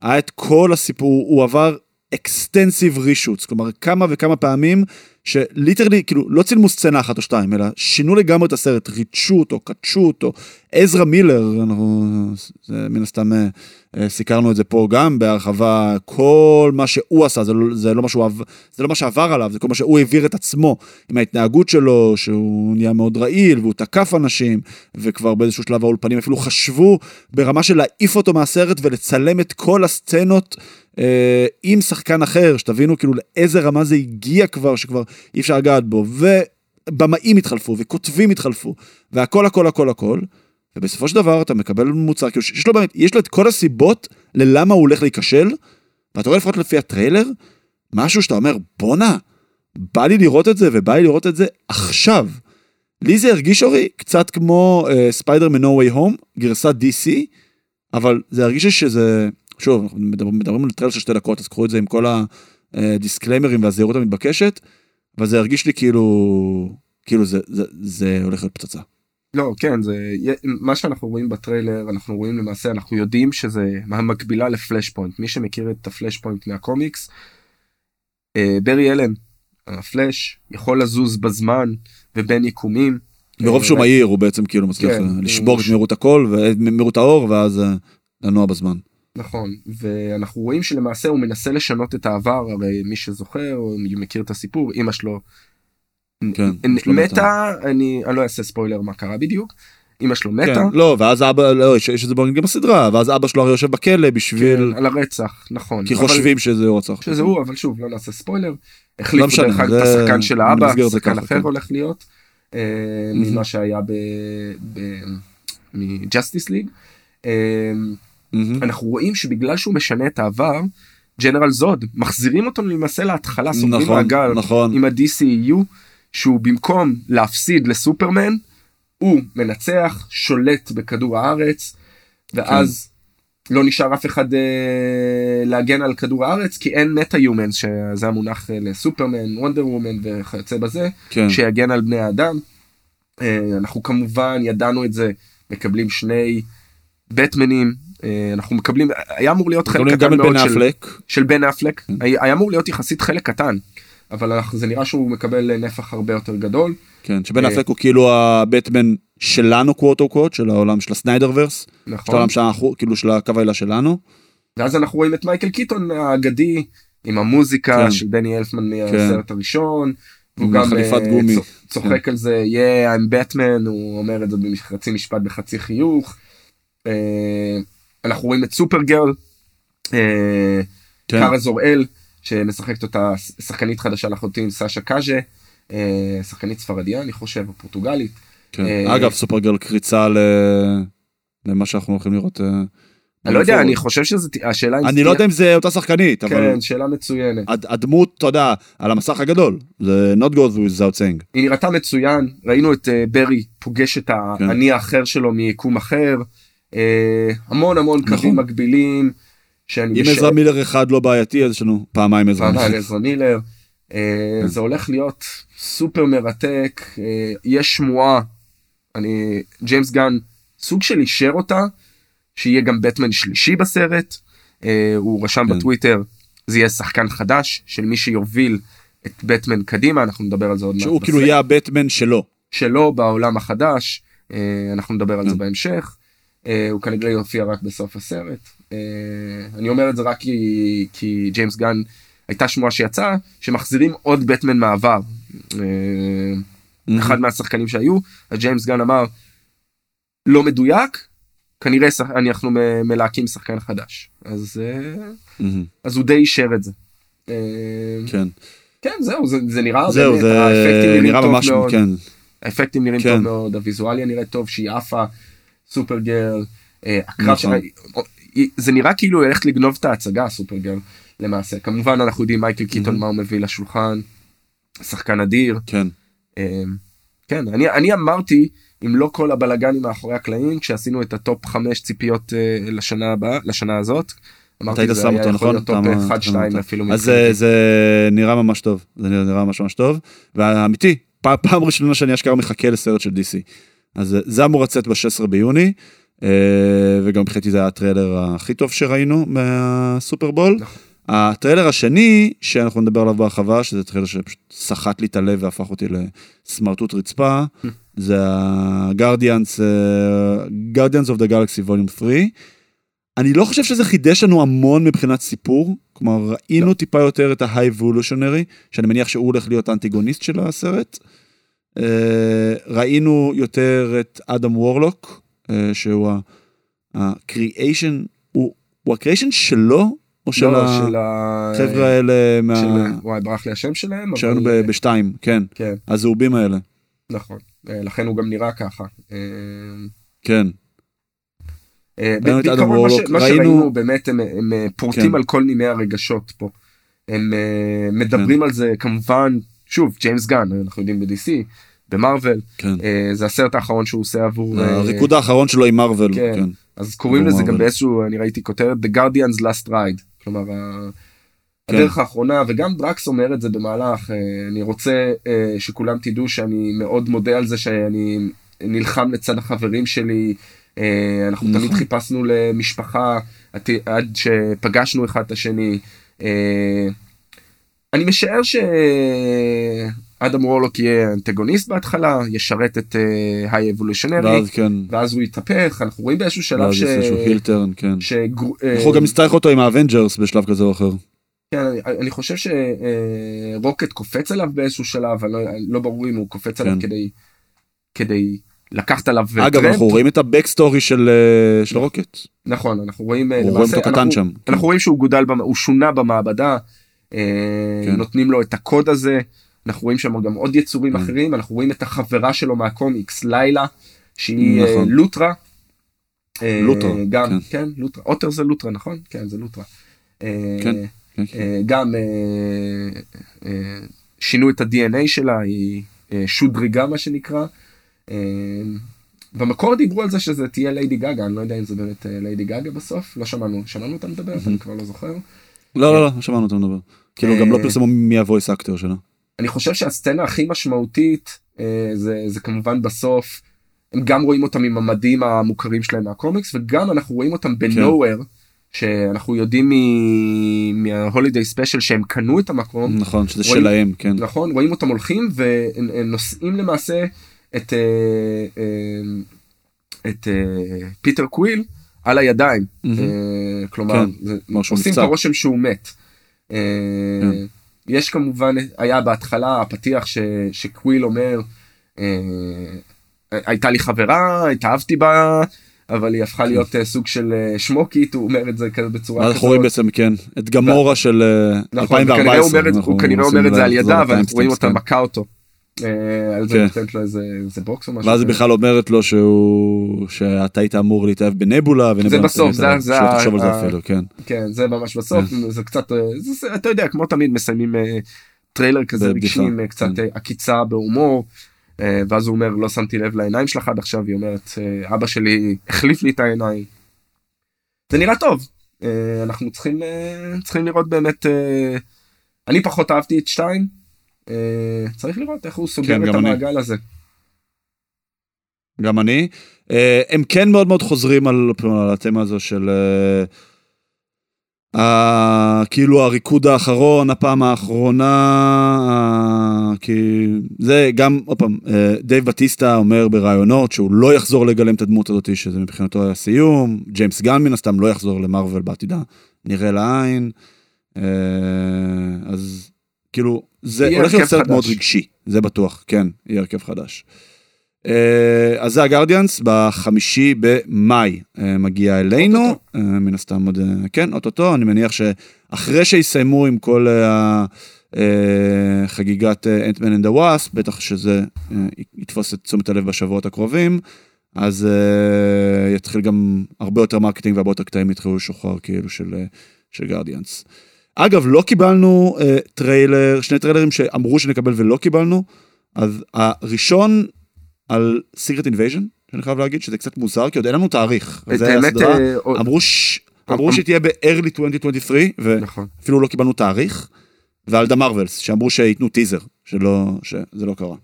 היה את כל הסיפור, הוא עבר extensive reshoots, כלומר כמה וכמה פעמים ש literally, כאילו, לא צילמו סצנה אחת או שתיים, אלא שינו לגמרי את הסרט, ריטשו אותו, חידשו אותו. עזרא מילר, אנחנו, זה, מן הסתם, אה, אה, סיקרנו את זה פה גם בהרחבה, כל מה שהוא עשה, זה לא, זה, לא עב- זה לא מה שעבר עליו, זה כל מה שהוא העביר את עצמו, עם ההתנהגות שלו, שהוא נהיה מאוד רעיל, והוא תקף אנשים, וכבר באיזשהו שלב האולפנים אפילו חשבו ברמה של להעיף אותו מהסרט ולצלם את כל הסצנות אה, עם שחקן אחר, שתבינו כאילו לאיזה רמה זה הגיע כבר, שכבר אי אפשר לגעת בו, ובמאים התחלפו, וכותבים התחלפו, והכל הכל הכל הכל, ובסופו של דבר אתה מקבל מוצר, כאילו שיש לו באמת, יש לו את כל הסיבות ללמה הוא הולך להיכשל, ואתה רואה לפחות לפי הטריילר, משהו שאתה אומר, בואנה, בא לי לראות את זה, ובא לי לראות את זה עכשיו. לי זה הרגיש אורי קצת כמו ספיידרמן No Way Home, גרסת DC, אבל זה הרגיש שזה, שוב, אנחנו מדברים, על טריילר של שתי דקות, אז קחו את זה עם כל ה disclaimerים והזהירות המתבקשת, אבל זה הרגיש לי כאילו, כאילו זה, זה, זה הולך להיות פצצה. לא, כן, זה מה שאנחנו רואים בטריילר, אנחנו רואים למעשה, אנחנו יודעים שזה המקבילה ל Flashpoint. מי שמכיר את ה Flashpoint מהקומיקס, אה, ברי אלן, הפלאש, יכול לזוז בזמן ובין יקומים. מרוב אה, שהוא מהיר הוא בעצם כאילו מצליח כן, אה, לשבור את מהירות הקול ומהירות האור ואז אה, לנוע בזמן. נכון, ואנחנו רואים שלמעשה הוא מנסה לשנות את העבר, הרי מי שזוכר או מכיר את הסיפור, אמא שלו כן, מתה. אני אני לא אעשה ספוילר מה קרה בדיוק, אמא שלו מתה, כן, לא, ואז אבא, לא, יש יש את זה גם בסדרה, ואז אבא שלו הרי יושב בכלא בשביל, כן, על הרצח, נכון, כי אבל- חושבים שזה רצח. שזה הוא, אבל שוב, לא נעשה ספוילר. החליפו משנה, דרך אגב זה- את השחקן של האבא, שחקן אחר כן. הולך להיות. אה, ממה שהיה מ Justice League. מהמם. אנחנו רואים שבגלל שהוא משנה את העבר, General זוד, מחזירים אותו למעשה להתחלה, סוגרים נכון, מעגל נכון. עם ה-DCEU, שהוא במקום להפסיד לסופרמן, הוא מנצח, שולט בכדור הארץ, ואז לא נשאר אף אחד אה, להגן על כדור הארץ, כי אין metahumans, שזה המונח אה, לסופרמן, וונדר וומן וכיוצא בזה, כן. שיגן על בני האדם. אה, אנחנו כמובן ידענו את זה, מקבלים שני בטמנים, אנחנו מקבלים, היה אמור להיות חלק קטן מאוד של. של בן אפלק, כן. היה אמור להיות יחסית חלק קטן, אבל זה נראה שהוא מקבל נפח הרבה יותר גדול. כן, שבן אה. אפלק הוא כאילו הבטמן שלנו קוואט או קוואט, של העולם של הסניידר ורס. של נכון. העולם שאנחנו, כאילו של הקו העילה שלנו. ואז אנחנו רואים את מייקל קיטון האגדי עם המוזיקה כן. של דני אלפמן מהסרט הראשון. והוא עם גם אה, גומי. צוחק על זה, yeah, I'm Batman, הוא אומר את זה בחצי משפט בחצי חיוך. אנחנו רואים את סופרגרל, אה, כן. קארה זוראל, שמשחקת אותה שחקנית חדשה לחלוטין, סאשה קאז'ה, אה, שחקנית ספרדיה, אני חושב, פורטוגלית. כן. אה, אגב, סופרגרל קריצה ל... למה שאנחנו הולכים לראות. אה, אני לא יודע. אני חושב שזה, השאלה אם... אני לא יודע אם זה אותה שחקנית, אבל כן, שאלה מצוינת. הד- הדמות, אתה יודע, על המסך הגדול, זה not goes without saying. היא נראתה מצוין, ראינו את ברי פוגש את כן. האני האחר שלו מיקום אחר, המון המון נכון. קווים מקבילים, שאני אם עזרא מילר אחד לא בעייתי, אז יש לנו פעמיים עזרא פעמיים מילר. עזרא מילר, אה, כן. זה הולך להיות סופר מרתק, אה, יש שמועה, אני, ג'יימס גן סוג של אישר אותה, שיהיה גם בטמן שלישי בסרט, אה, הוא רשם כן. בטוויטר, זה יהיה שחקן חדש של מי שיוביל את בטמן קדימה, אנחנו נדבר על זה עוד מעט. שהוא כאילו. יהיה הבטמן שלו. שלו בעולם החדש, אה, אנחנו נדבר על זה כן. בהמשך, אה, הוא כנראה יופיע רק בסוף הסרט. אה, אני אומר את זה רק כי, כי ג'יימס גן, הייתה שמועה שיצאה, שמחזירים עוד בטמן מהעבר. אה, אחד מהשחקנים שהיו, אז ג'יימס גן אמר, לא מדויק, כנראה שח- אנחנו מלהקים שחקן חדש. אז, מהמם. אז הוא די אישר את זה. אה, כן. כן, זהו, זה, זה נראה זהו, זה נראה ממש, מאוד. כן. האפקטים נראים כן. טוב מאוד, הוויזואליה נראית טוב, שהיא עפה, סופרגרל, אה, הקרב נכון. זה נראה כאילו היא הולכת לגנוב את ההצגה סופרגרל למעשה. כמובן אנחנו יודעים מייקל קיטון Mhm. מה הוא מביא לשולחן, שחקן אדיר. כן. אה, כן, אני, אני אמרתי, אם לא כל הבלגנים מאחורי הקלעים, כשעשינו את הטופ 5 ציפיות אה, לשנה הבאה, לשנה הזאת, אמרתי זה היה אותו יכול נכון? להיות טופ אתה- 1, אתה 2 אמרת. אפילו. אז זה. זה נראה ממש טוב, זה נראה ממש ממש טוב, והאמיתי, פעם, פעם ראשונה שאני אשכרה מחכה לסרט של DC. אז זה- אמור לצאת ב-16 ביוני, אה, וגם מבחינתי זה היה הטריילר הכי טוב שראינו מהסופרבול. נכון. הטריילר השני, שאנחנו נדבר עליו בהרחבה, שזה טריילר שפשוט סחט לי את הלב והפך אותי לסמרטוט רצפה, זה ה-Guardians, אה, Guardians of the Galaxy Volume 3. אני לא חושב שזה חידש לנו המון מבחינת סיפור, כלומר ראינו לא. טיפה יותר את ה-High-Evolutionary, שאני מניח שהוא הולך להיות האנטיגוניסט של הסרט. אה, ראינו יותר את אדם וורלוק, אה, שהוא ה-Creation, הוא הוא ה-Creation שלו, או של לא, של. החבר'ה האלה מה... של- וואי, ברח לי השם שלהם, שהיינו אבל... בשתיים, כן, כן, הזהובים האלה, נכון. אה, לכן הוא גם נראה ככה. כן. בעיקרון מה וורלוק, שראינו באמת הם, פורטים כן. על כל נימי הרגשות פה. הם מדברים על זה כמובן שוב ג'יימס גן אנחנו יודעים ב-DC במרוויל כן. אה, זה הסרט האחרון שהוא עושה עבור אה, הריקוד האחרון שלו עם מארוול, כן. כן. אז קוראים לזה גם. באיזשהו אני ראיתי כותרת The Guardians Last Ride כלומר כן. הדרך האחרונה וגם דרקס אומר את זה במהלך אה, אני רוצה אה, שכולם תדעו שאני מאוד מודה על זה שאני נלחם לצד החברים שלי אה, אנחנו נכון. תמיד חיפשנו למשפחה עד- עד שפגשנו אחד את השני. אה, אני משער שאדם וורלוק יהיה אנטגוניסט בהתחלה ישרת את ה High Evolutionary ואז כן, ואז הוא יתהפך אנחנו רואים באיזשהו שלב ואז ש... יש איזשהו heel turn, כן. אה, אנחנו גם נצטרך אותו עם ה Avengers בשלב כזה או אחר. כן, אני, אני חושב שרוקט קופץ עליו באיזשהו שלב, אני לא, לא ברור אם הוא קופץ עליו כן. כדי, כדי לקחת עליו אגב, טרמפ. אנחנו רואים את ה backstory של אה, של רוקט. נכון, אנחנו רואים, אה, אנחנו רואים למעשה, אותו קטן אנחנו, שם. אנחנו רואים שהוא גודל, הוא שונה במעבדה, אה, כן. נותנים לו את הקוד הזה, אנחנו רואים שם גם עוד יצורים אחרים, אנחנו רואים את החברה שלו מהקומיקס, לילה, שהיא נכון. לוטרה. לוטרה, גם, כן. כן, לוטרה. otter זה לוטרה, נכון? כן, זה לוטרה. אה, כן, כן, כן. אה, גם אה, אה, שינו את ה-DNA שלה, היא אה, שודרגה מה שנקרא. אה, במקור דיברו על זה שזה תהיה ליידי גאגה, אני לא יודע אם זה באמת אה, ליידי גאגה בסוף, לא שמענו, שמענו אותה מדברת, אני כבר לא זוכר. לא, לא, לא, שמענו אותם מדבר. כאילו, גם לא אה, פרסמו מי הוויס אקטור שלה. אני חושב שהסצנה הכי משמעותית אה, זה, זה כמובן בסוף, הם גם רואים אותם עם המדים המוכרים שלהם מהקומיקס, וגם אנחנו רואים אותם בנוהוור, שאנחנו יודעים מה holiday special שהם קנו את המקום, נכון, שזה רואים- שלהם, כן. נכון? רואים אותם הולכים ונושאים למעשה את, אה, את פיטר קוויל על הידיים. אה, כלומר, כן, זה- עושים את. הרושם שהוא מת. אה, כן. יש כמובן, היה בהתחלה הפתיח ש- שקוויל אומר, אה, הייתה לי חברה, התאהבתי בה, אבל היא הפכה להיות אה, סוג של שמוקית, הוא אומר את זה כזה בצורה ואז אנחנו רואים בעצם, כן, את גמורה של נכון, 2014. וכנראה הוא כנראה אומר את זה על ידה, ואנחנו רואים אותה כן. מכה אותו. אה, על זה כן. נותנת לו איזה בוקס או משהו. ואז היא. בכלל אומרת לו שהוא, שאתה היית אמור להתאהב בנבולה, ונבולה בסוף, נותנת זה- זה שלא תחשוב על זה אפילו, כן. כן, זה ממש בסוף, זה קצת, אה, זה- זה- אתה יודע, כמו תמיד מסיימים אה, טריילר כזה רגשי עם אה, קצת כן. אה, עקיצה בהומור, אה, ואז הוא אומר, לא שמתי לב לעיניים שלך עד עכשיו, היא אומרת, אה, אבא שלי החליף לי את העיניים. זה נראה טוב, אה, אנחנו צריכים אה, צריכים לראות באמת, אה, אני פחות אהבתי את שתיים, אה, צריך לראות איך הוא סוגר כן, את גם אני. המעגל הזה. גם אני. אה, הם כן מאוד מאוד חוזרים על, על התמה הזו של אה, ה- כאילו הריקוד האחרון, הפעם האחרונה, ה- כי זה גם, עוד פעם, אה, דייב בטיסטה אומר בראיונות שהוא לא יחזור לגלם את הדמות הזאת, שזה מבחינתו היה סיום, ג'יימס גן מן הסתם לא יחזור למרוויל בעתיד הנראה לעין, אה, אז כאילו, זה הולך להיות סרט מאוד. רגשי, זה בטוח, כן, יהיה הרכב חדש. אה, אז זה ה Guardians, בחמישי במאי אה, מגיע אלינו. אה, מן הסתם עוד, כן, אוטוטו, אני מניח שאחרי שיסיימו עם כל חגיגת Ant-Man and the Wasp, בטח שזה יתפוס את תשומת הלב בשבועות הקרובים, אז יתחיל גם הרבה יותר marketing והרבה יותר קטעים יתחילו לשוחרר כאילו של, של Guardians. אגב, לא קיבלנו אה, טריילר, שני טריילרים שאמרו שנקבל ולא קיבלנו, אז הראשון על Secret Invasion, שאני חייב להגיד שזה קצת מוזר, כי עוד אין לנו תאריך. את האמת, אה, אמרו, ש... אמרו אמ- שהיא תהיה ב-early 2023, נכון. ואפילו לא קיבלנו תאריך. ועל The Marvels, שאמרו שייתנו טיזר, שלא, שזה לא קרה.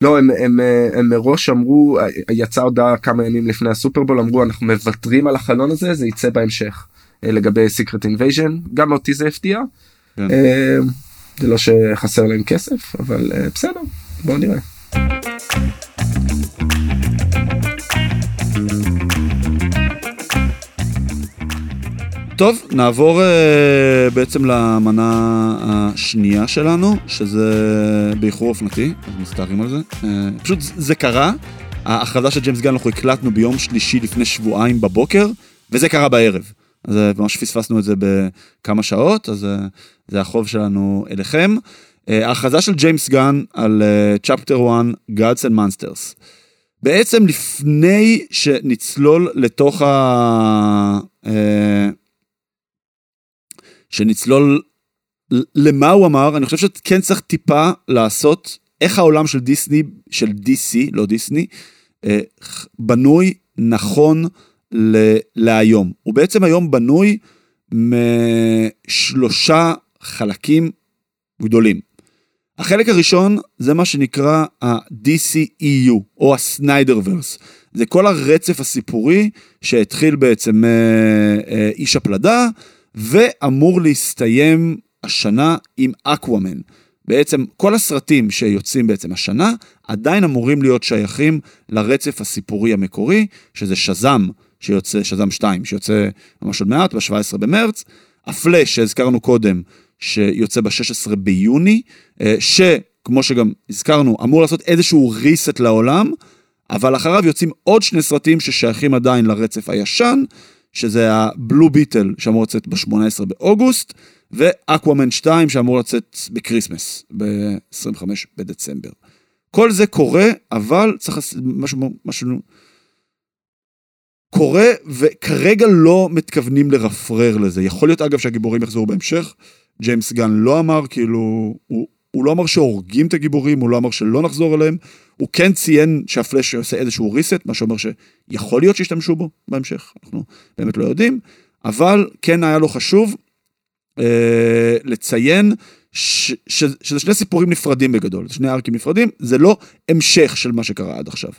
לא, הם, הם, אה, הם מראש אמרו, אה, יצאה הודעה כמה ימים לפני הסופרבול, אמרו אנחנו מוותרים על החלון הזה, זה יצא בהמשך. אה, לגבי Secret Invasion, גם אותי זה הפתיע. כן. אה, זה לא שחסר להם כסף, אבל אה, בסדר, בואו נראה. טוב, נעבור uh, בעצם למנה השנייה שלנו, שזה באיחור אופנתי, אז מסתערים על זה. Uh, פשוט זה קרה, ההכרזה של ג'יימס גן אנחנו הקלטנו ביום שלישי לפני שבועיים בבוקר, וזה קרה בערב. אז ממש פספסנו את זה בכמה שעות, אז uh, זה החוב שלנו אליכם. Uh, ההכרזה של ג'יימס גן על צ'פטר 1, Gods and Monsters. בעצם לפני שנצלול לתוך ה... שנצלול למה הוא אמר, אני חושב שכן צריך טיפה לעשות איך העולם של דיסני, של DC, לא דיסני, אה, בנוי נכון להיום. הוא בעצם היום בנוי משלושה חלקים גדולים. החלק הראשון זה מה שנקרא ה-DCEU, או הסניידרברס. זה כל הרצף הסיפורי שהתחיל בעצם אה, אה, איש הפלדה, ואמור להסתיים השנה עם אקוואמן. בעצם כל הסרטים שיוצאים בעצם השנה עדיין אמורים להיות שייכים לרצף הסיפורי המקורי, שזה שזם, שיוצא, שזם 2, שיוצא ממש עוד מעט, ב-17 במרץ, הפלאש שהזכרנו קודם, שיוצא ב-16 ביוני, אה, שכמו שגם הזכרנו, אמור לעשות איזשהו reset לעולם, אבל אחריו יוצאים עוד שני סרטים ששייכים עדיין לרצף הישן, שזה ה Blue Beetle שאמור לצאת ב-18 באוגוסט, ואקוואמן 2 שאמור לצאת ב Christmas, ב-25 בדצמבר. כל זה קורה, אבל צריך לעשות משהו, משהו קורה, וכרגע לא מתכוונים לרפרר לזה. יכול להיות אגב שהגיבורים יחזרו בהמשך, ג'יימס גן לא אמר, כאילו, הוא, הוא לא אמר שהורגים את הגיבורים, הוא לא אמר שלא נחזור אליהם, הוא כן ציין שהפלאש עושה איזשהו ריסט, מה שאומר שיכול להיות שישתמשו בו בהמשך, אנחנו באמת לא יודעים, אבל כן היה לו חשוב אה, לציין ש, ש, שזה שני סיפורים נפרדים בגדול, שני ארקים נפרדים, זה לא המשך של מה שקרה עד עכשיו.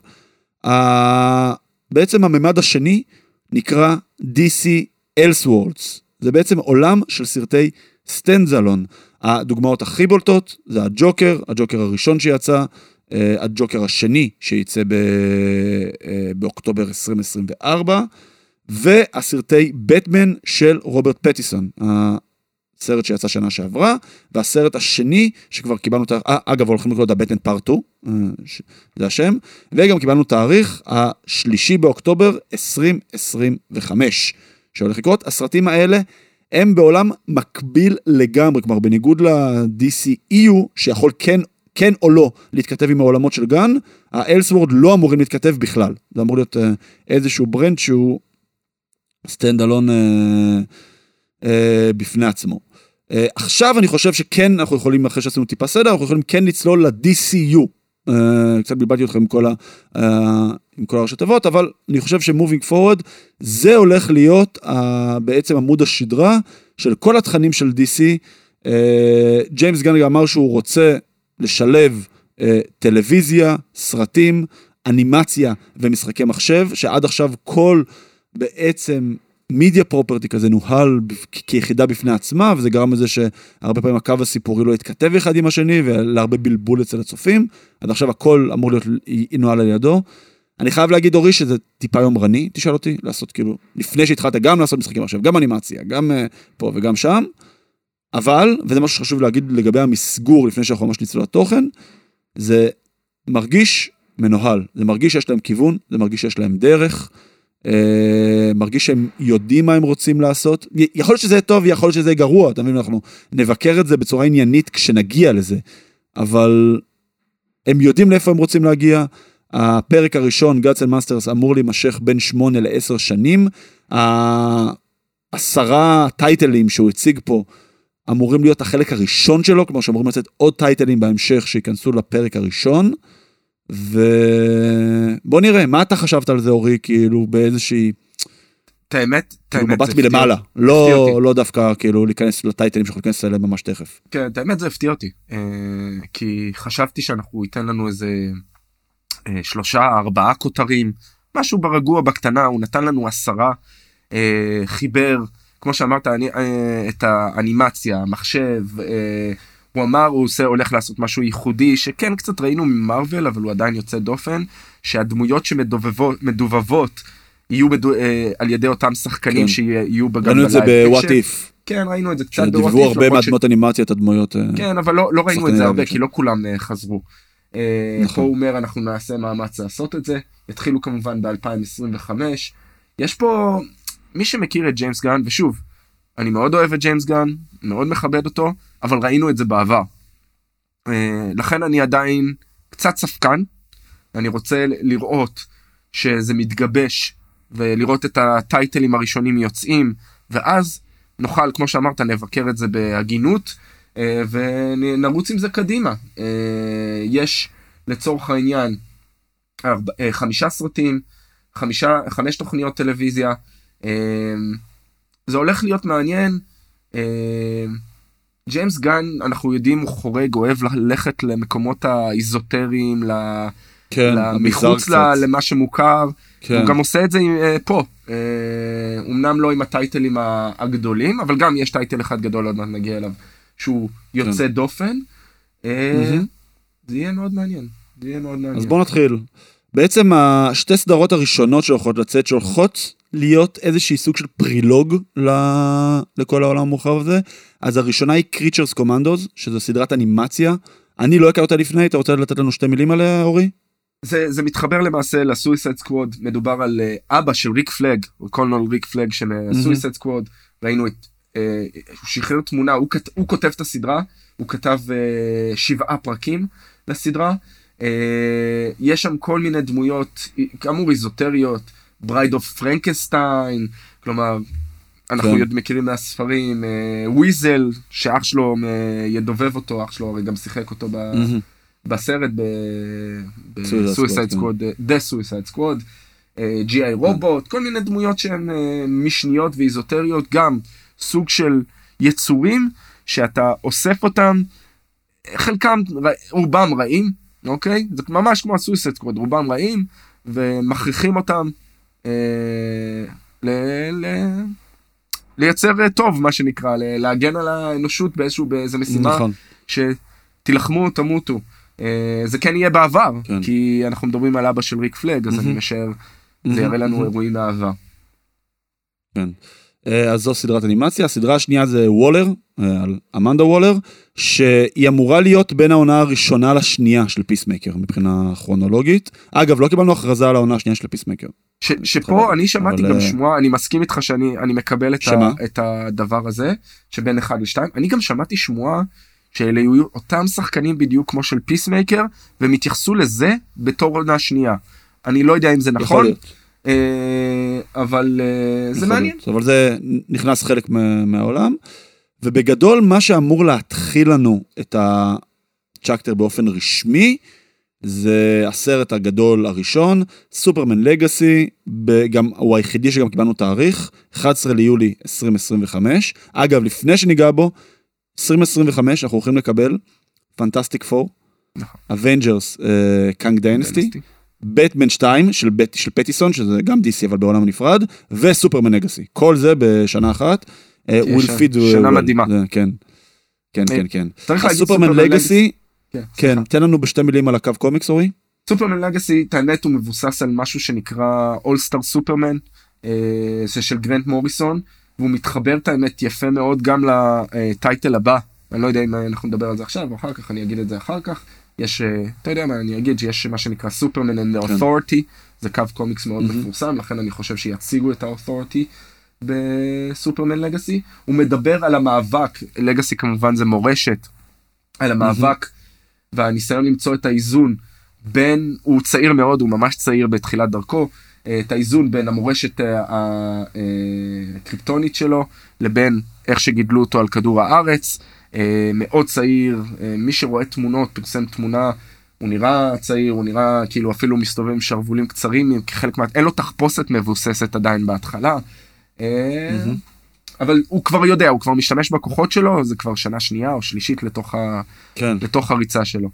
בעצם הממד השני נקרא DC Elseworlds, זה בעצם עולם של סרטי סטנדזלון. הדוגמאות הכי בולטות זה הג'וקר, הג'וקר הראשון שיצא, אה, הג'וקר השני שייצא ב... אה, באוקטובר 2024, והסרטי בטמן של רוברט פטיסון, הסרט שיצא שנה שעברה, והסרט השני שכבר קיבלנו, ה... אה, אגב הולכים לקרוא את הבטמן פארט 2, זה השם, וגם קיבלנו תאריך השלישי באוקטובר 2025, שהולך לקרות. הסרטים האלה הם בעולם מקביל לגמרי, כלומר בניגוד ל-DCEU, שיכול כן, כן או לא להתכתב עם העולמות של גן, ה Elseworlds לא אמורים להתכתב בכלל. זה אמור להיות אה, איזשהו brand שהוא stand alone אה, אה, בפני עצמו. אה, עכשיו אני חושב שכן אנחנו יכולים, אחרי שעשינו טיפה סדר, אנחנו יכולים כן לצלול ל-DCU. אה, קצת בלבלתי אתכם עם כל, ה, אה, עם כל הראשי תיבות, אבל אני חושב ש moving forward זה הולך להיות אה, בעצם עמוד השדרה של כל התכנים של DC. אה, ג'יימס גן אמר שהוא רוצה לשלב uh, טלוויזיה, סרטים, אנימציה ומשחקי מחשב, שעד עכשיו כל בעצם מידיה פרופרטי כזה נוהל כיחידה בפני עצמה, וזה גרם לזה שהרבה פעמים הקו הסיפורי לא יתכתב אחד עם השני, ולהרבה בלבול אצל הצופים. עד עכשיו הכל אמור להיות ינוהל על ידו. אני חייב להגיד אורי שזה טיפה יומרני, תשאל אותי, לעשות כאילו, לפני שהתחלת גם לעשות משחקים עכשיו, גם אנימציה, גם uh, פה וגם שם, אבל, וזה משהו שחשוב להגיד לגבי המסגור לפני שאנחנו ממש נצלול לתוכן, זה מרגיש מנוהל, זה מרגיש שיש להם כיוון, זה מרגיש שיש להם דרך. אה, מרגיש שהם יודעים מה הם רוצים לעשות. יכול להיות שזה טוב, יכול להיות שזה גרוע, אתה מבין? אנחנו נבקר את זה בצורה עניינית כשנגיע לזה, אבל הם יודעים לאיפה הם רוצים להגיע. הפרק הראשון, Gods and Masters, אמור להימשך בין 8 ל-10 שנים. העשרה טייטלים שהוא הציג פה אמורים להיות החלק הראשון שלו, כלומר שאמורים לצאת עוד טייטלים בהמשך שייכנסו לפרק הראשון. ובוא נראה, מה אתה חשבת על זה אורי, כאילו באיזושהי... את האמת, את כאילו מבט מלמעלה, לא, לא דווקא כאילו להיכנס לטייטלים שאנחנו ניכנס אליהם ממש תכף. כן, את האמת זה הפתיע אותי, אה, כי חשבתי שאנחנו ייתן לנו איזה אה, שלושה, ארבעה כותרים, משהו ברגוע בקטנה, הוא נתן לנו עשרה, אה, חיבר, כמו שאמרת, אני, את האנימציה, המחשב, הוא אמר הוא עושה הולך לעשות משהו ייחודי שכן קצת ראינו ממרוויל אבל הוא עדיין יוצא דופן שהדמויות שמדובבות יהיו בדו, אה, על ידי אותם שחקנים כן. שיהיו בגלל ראינו את זה בוואט איף. כן ראינו את זה קצת בוואט איף. שדיברו הרבה מהדמות ש... אנימציה את הדמות. אה, כן אבל לא, לא ראינו את זה הרבה כי לא כולם אה, חזרו. אה, נכון. פה הוא אומר אנחנו נעשה מאמץ לעשות את זה יתחילו כמובן ב2025 יש פה מי שמכיר את ג'יימס גן ושוב אני מאוד אוהב את ג'יימס גן מאוד מכבד אותו אבל ראינו את זה בעבר. אה, לכן אני עדיין קצת ספקן, אני רוצה לראות שזה מתגבש ולראות את הטייטלים הראשונים יוצאים, ואז נוכל, כמו שאמרת, נבקר את זה בהגינות אה, ונרוץ עם זה קדימה. אה, יש לצורך העניין חמישה סרטים, חמישה, חמש תוכניות טלוויזיה, זה הולך להיות מעניין. ג'יימס גן אנחנו יודעים הוא חורג אוהב ללכת למקומות האיזוטריים כן, מחוץ למה שמוכר. כן. הוא גם עושה את זה uh, פה. uh, אמנם לא עם הטייטלים הגדולים אבל גם יש title אחד גדול עוד מעט נגיע אליו שהוא יוצא כן. דופן mm-hmm. זה יהיה מאוד מעניין. זה יהיה מאוד מעניין. אז בוא נתחיל. בעצם השתי סדרות הראשונות שהולכות לצאת שהולכות להיות איזושהי סוג של פרולוג ל... לכל העולם המורחב הזה. אז הראשונה היא Creature Commandos, שזו סדרת אנימציה. אני לא הכרתי אותה לפני, אתה רוצה לתת לנו שתי מילים עליה, אורי? זה, זה מתחבר למעשה ל Suicide Squad, מדובר על אה, אבא של ריק פלאג, Colonel ריק פלאג של Suicide Squad, ראינו את אה, הוא שחרר תמונה, הוא, כת, הוא כותב את הסדרה, הוא כתב אה, שבעה פרקים לסדרה. אה, יש שם כל מיני דמויות, כאמור אזוטריות, Bride of Frankenstein, כלומר, אנחנו כן. מכירים מהספרים, אה, Weasel, שאח שלו אה, ידובב אותו, אח שלו הרי גם שיחק אותו ב... בסרט בסויסייד Squad, סקווד, דה סויסייד סקווד, ג'י.איי רובוט, כל מיני דמויות שהן אה, משניות ואיזוטריות, גם סוג של יצורים שאתה אוסף אותם, חלקם, רובם רעים, אוקיי? זה ממש כמו הסויסייד סקווד, רובם רעים, ומכריחים אותם אה, ל... ל... לייצר אה, טוב, מה שנקרא, להגן על האנושות באיזשהו, באיזה משימה. נכון. שתילחמו, תמותו. אה, זה כן יהיה בעבר, כן. כי אנחנו מדברים על אבא של ריק פלג, אז אני. משער, זה יראה לנו. אירועים מהעבר. אה, אז זו סדרת אנימציה, הסדרה השנייה זה וולר, אה, על אמנדה וולר, שהיא אמורה להיות בין העונה הראשונה לשנייה של פיסמקר מבחינה כרונולוגית. אגב, לא קיבלנו הכרזה על העונה השנייה של פיסמקר. ש- שפה אני שמעתי אבל, גם אה, שמועה, אני מסכים איתך שאני אני מקבל את, שמה? ה, את הדבר הזה, שבין אחד לשתיים, אני גם שמעתי שמועה שאלה יהיו אותם שחקנים בדיוק כמו של Peacemaker, והם התייחסו לזה בתור עונה שנייה. אני לא יודע אם זה נכון, אה, אבל אה, זה מעניין. אבל זה נכנס חלק מה- מהעולם. ובגדול, מה שאמור להתחיל לנו את ה chapter באופן רשמי, זה הסרט הגדול הראשון, Superman Legacy, גם, הוא היחידי שגם קיבלנו תאריך, 11 ליולי 2025. אגב, לפני שניגע בו, 2025 אנחנו הולכים לקבל Fantastic Four, נכון. Avengers, Kang Dynasty, בטמן 2 של, בט, של פטיסון, שזה גם DC אבל בעולם נפרד, ו Superman Legacy. כל זה בשנה אחת. אה, will שנה-. מדהימה. זה, כן. כן, אה, כן, כן. צריך להגיד Superman Superman Legacy, כן. תן לנו בשתי מילים על הקו קומיקס, אורי. סופרמן לגאסי, האמת הוא מבוסס על משהו שנקרא אולסטאר סופרמן, אה, זה של גרנט מוריסון, והוא מתחבר את האמת יפה מאוד גם לטייטל הבא, אני לא יודע אם אנחנו נדבר על זה עכשיו או אחר כך, אני אגיד את זה אחר כך. יש, אה, אתה יודע מה, אני אגיד שיש מה שנקרא סופרמן and the כן. authority, זה קו קומיקס מאוד. מפורסם, לכן אני חושב שיציגו את ה-authority בסופרמן לגאסי. הוא מדבר על המאבק, לגאסי כמובן זה מורשת, על המאבק והניסיון למצוא את האיזון בין, הוא צעיר מאוד, הוא ממש צעיר בתחילת דרכו, אה, את האיזון בין המורשת אה, אה, הקריפטונית שלו לבין איך שגידלו אותו על כדור הארץ. מאוד צעיר, מי שרואה תמונות, פרסם תמונה, הוא נראה צעיר, הוא נראה כאילו אפילו מסתובב עם שרוולים קצרים, כחלק מה... אין לו תחפושת מבוססת עדיין בהתחלה. מהמם. אבל הוא כבר יודע, הוא כבר משתמש בכוחות שלו, זה כבר שנה שנייה או שלישית לתוך, ה... כן. לתוך הריצה שלו.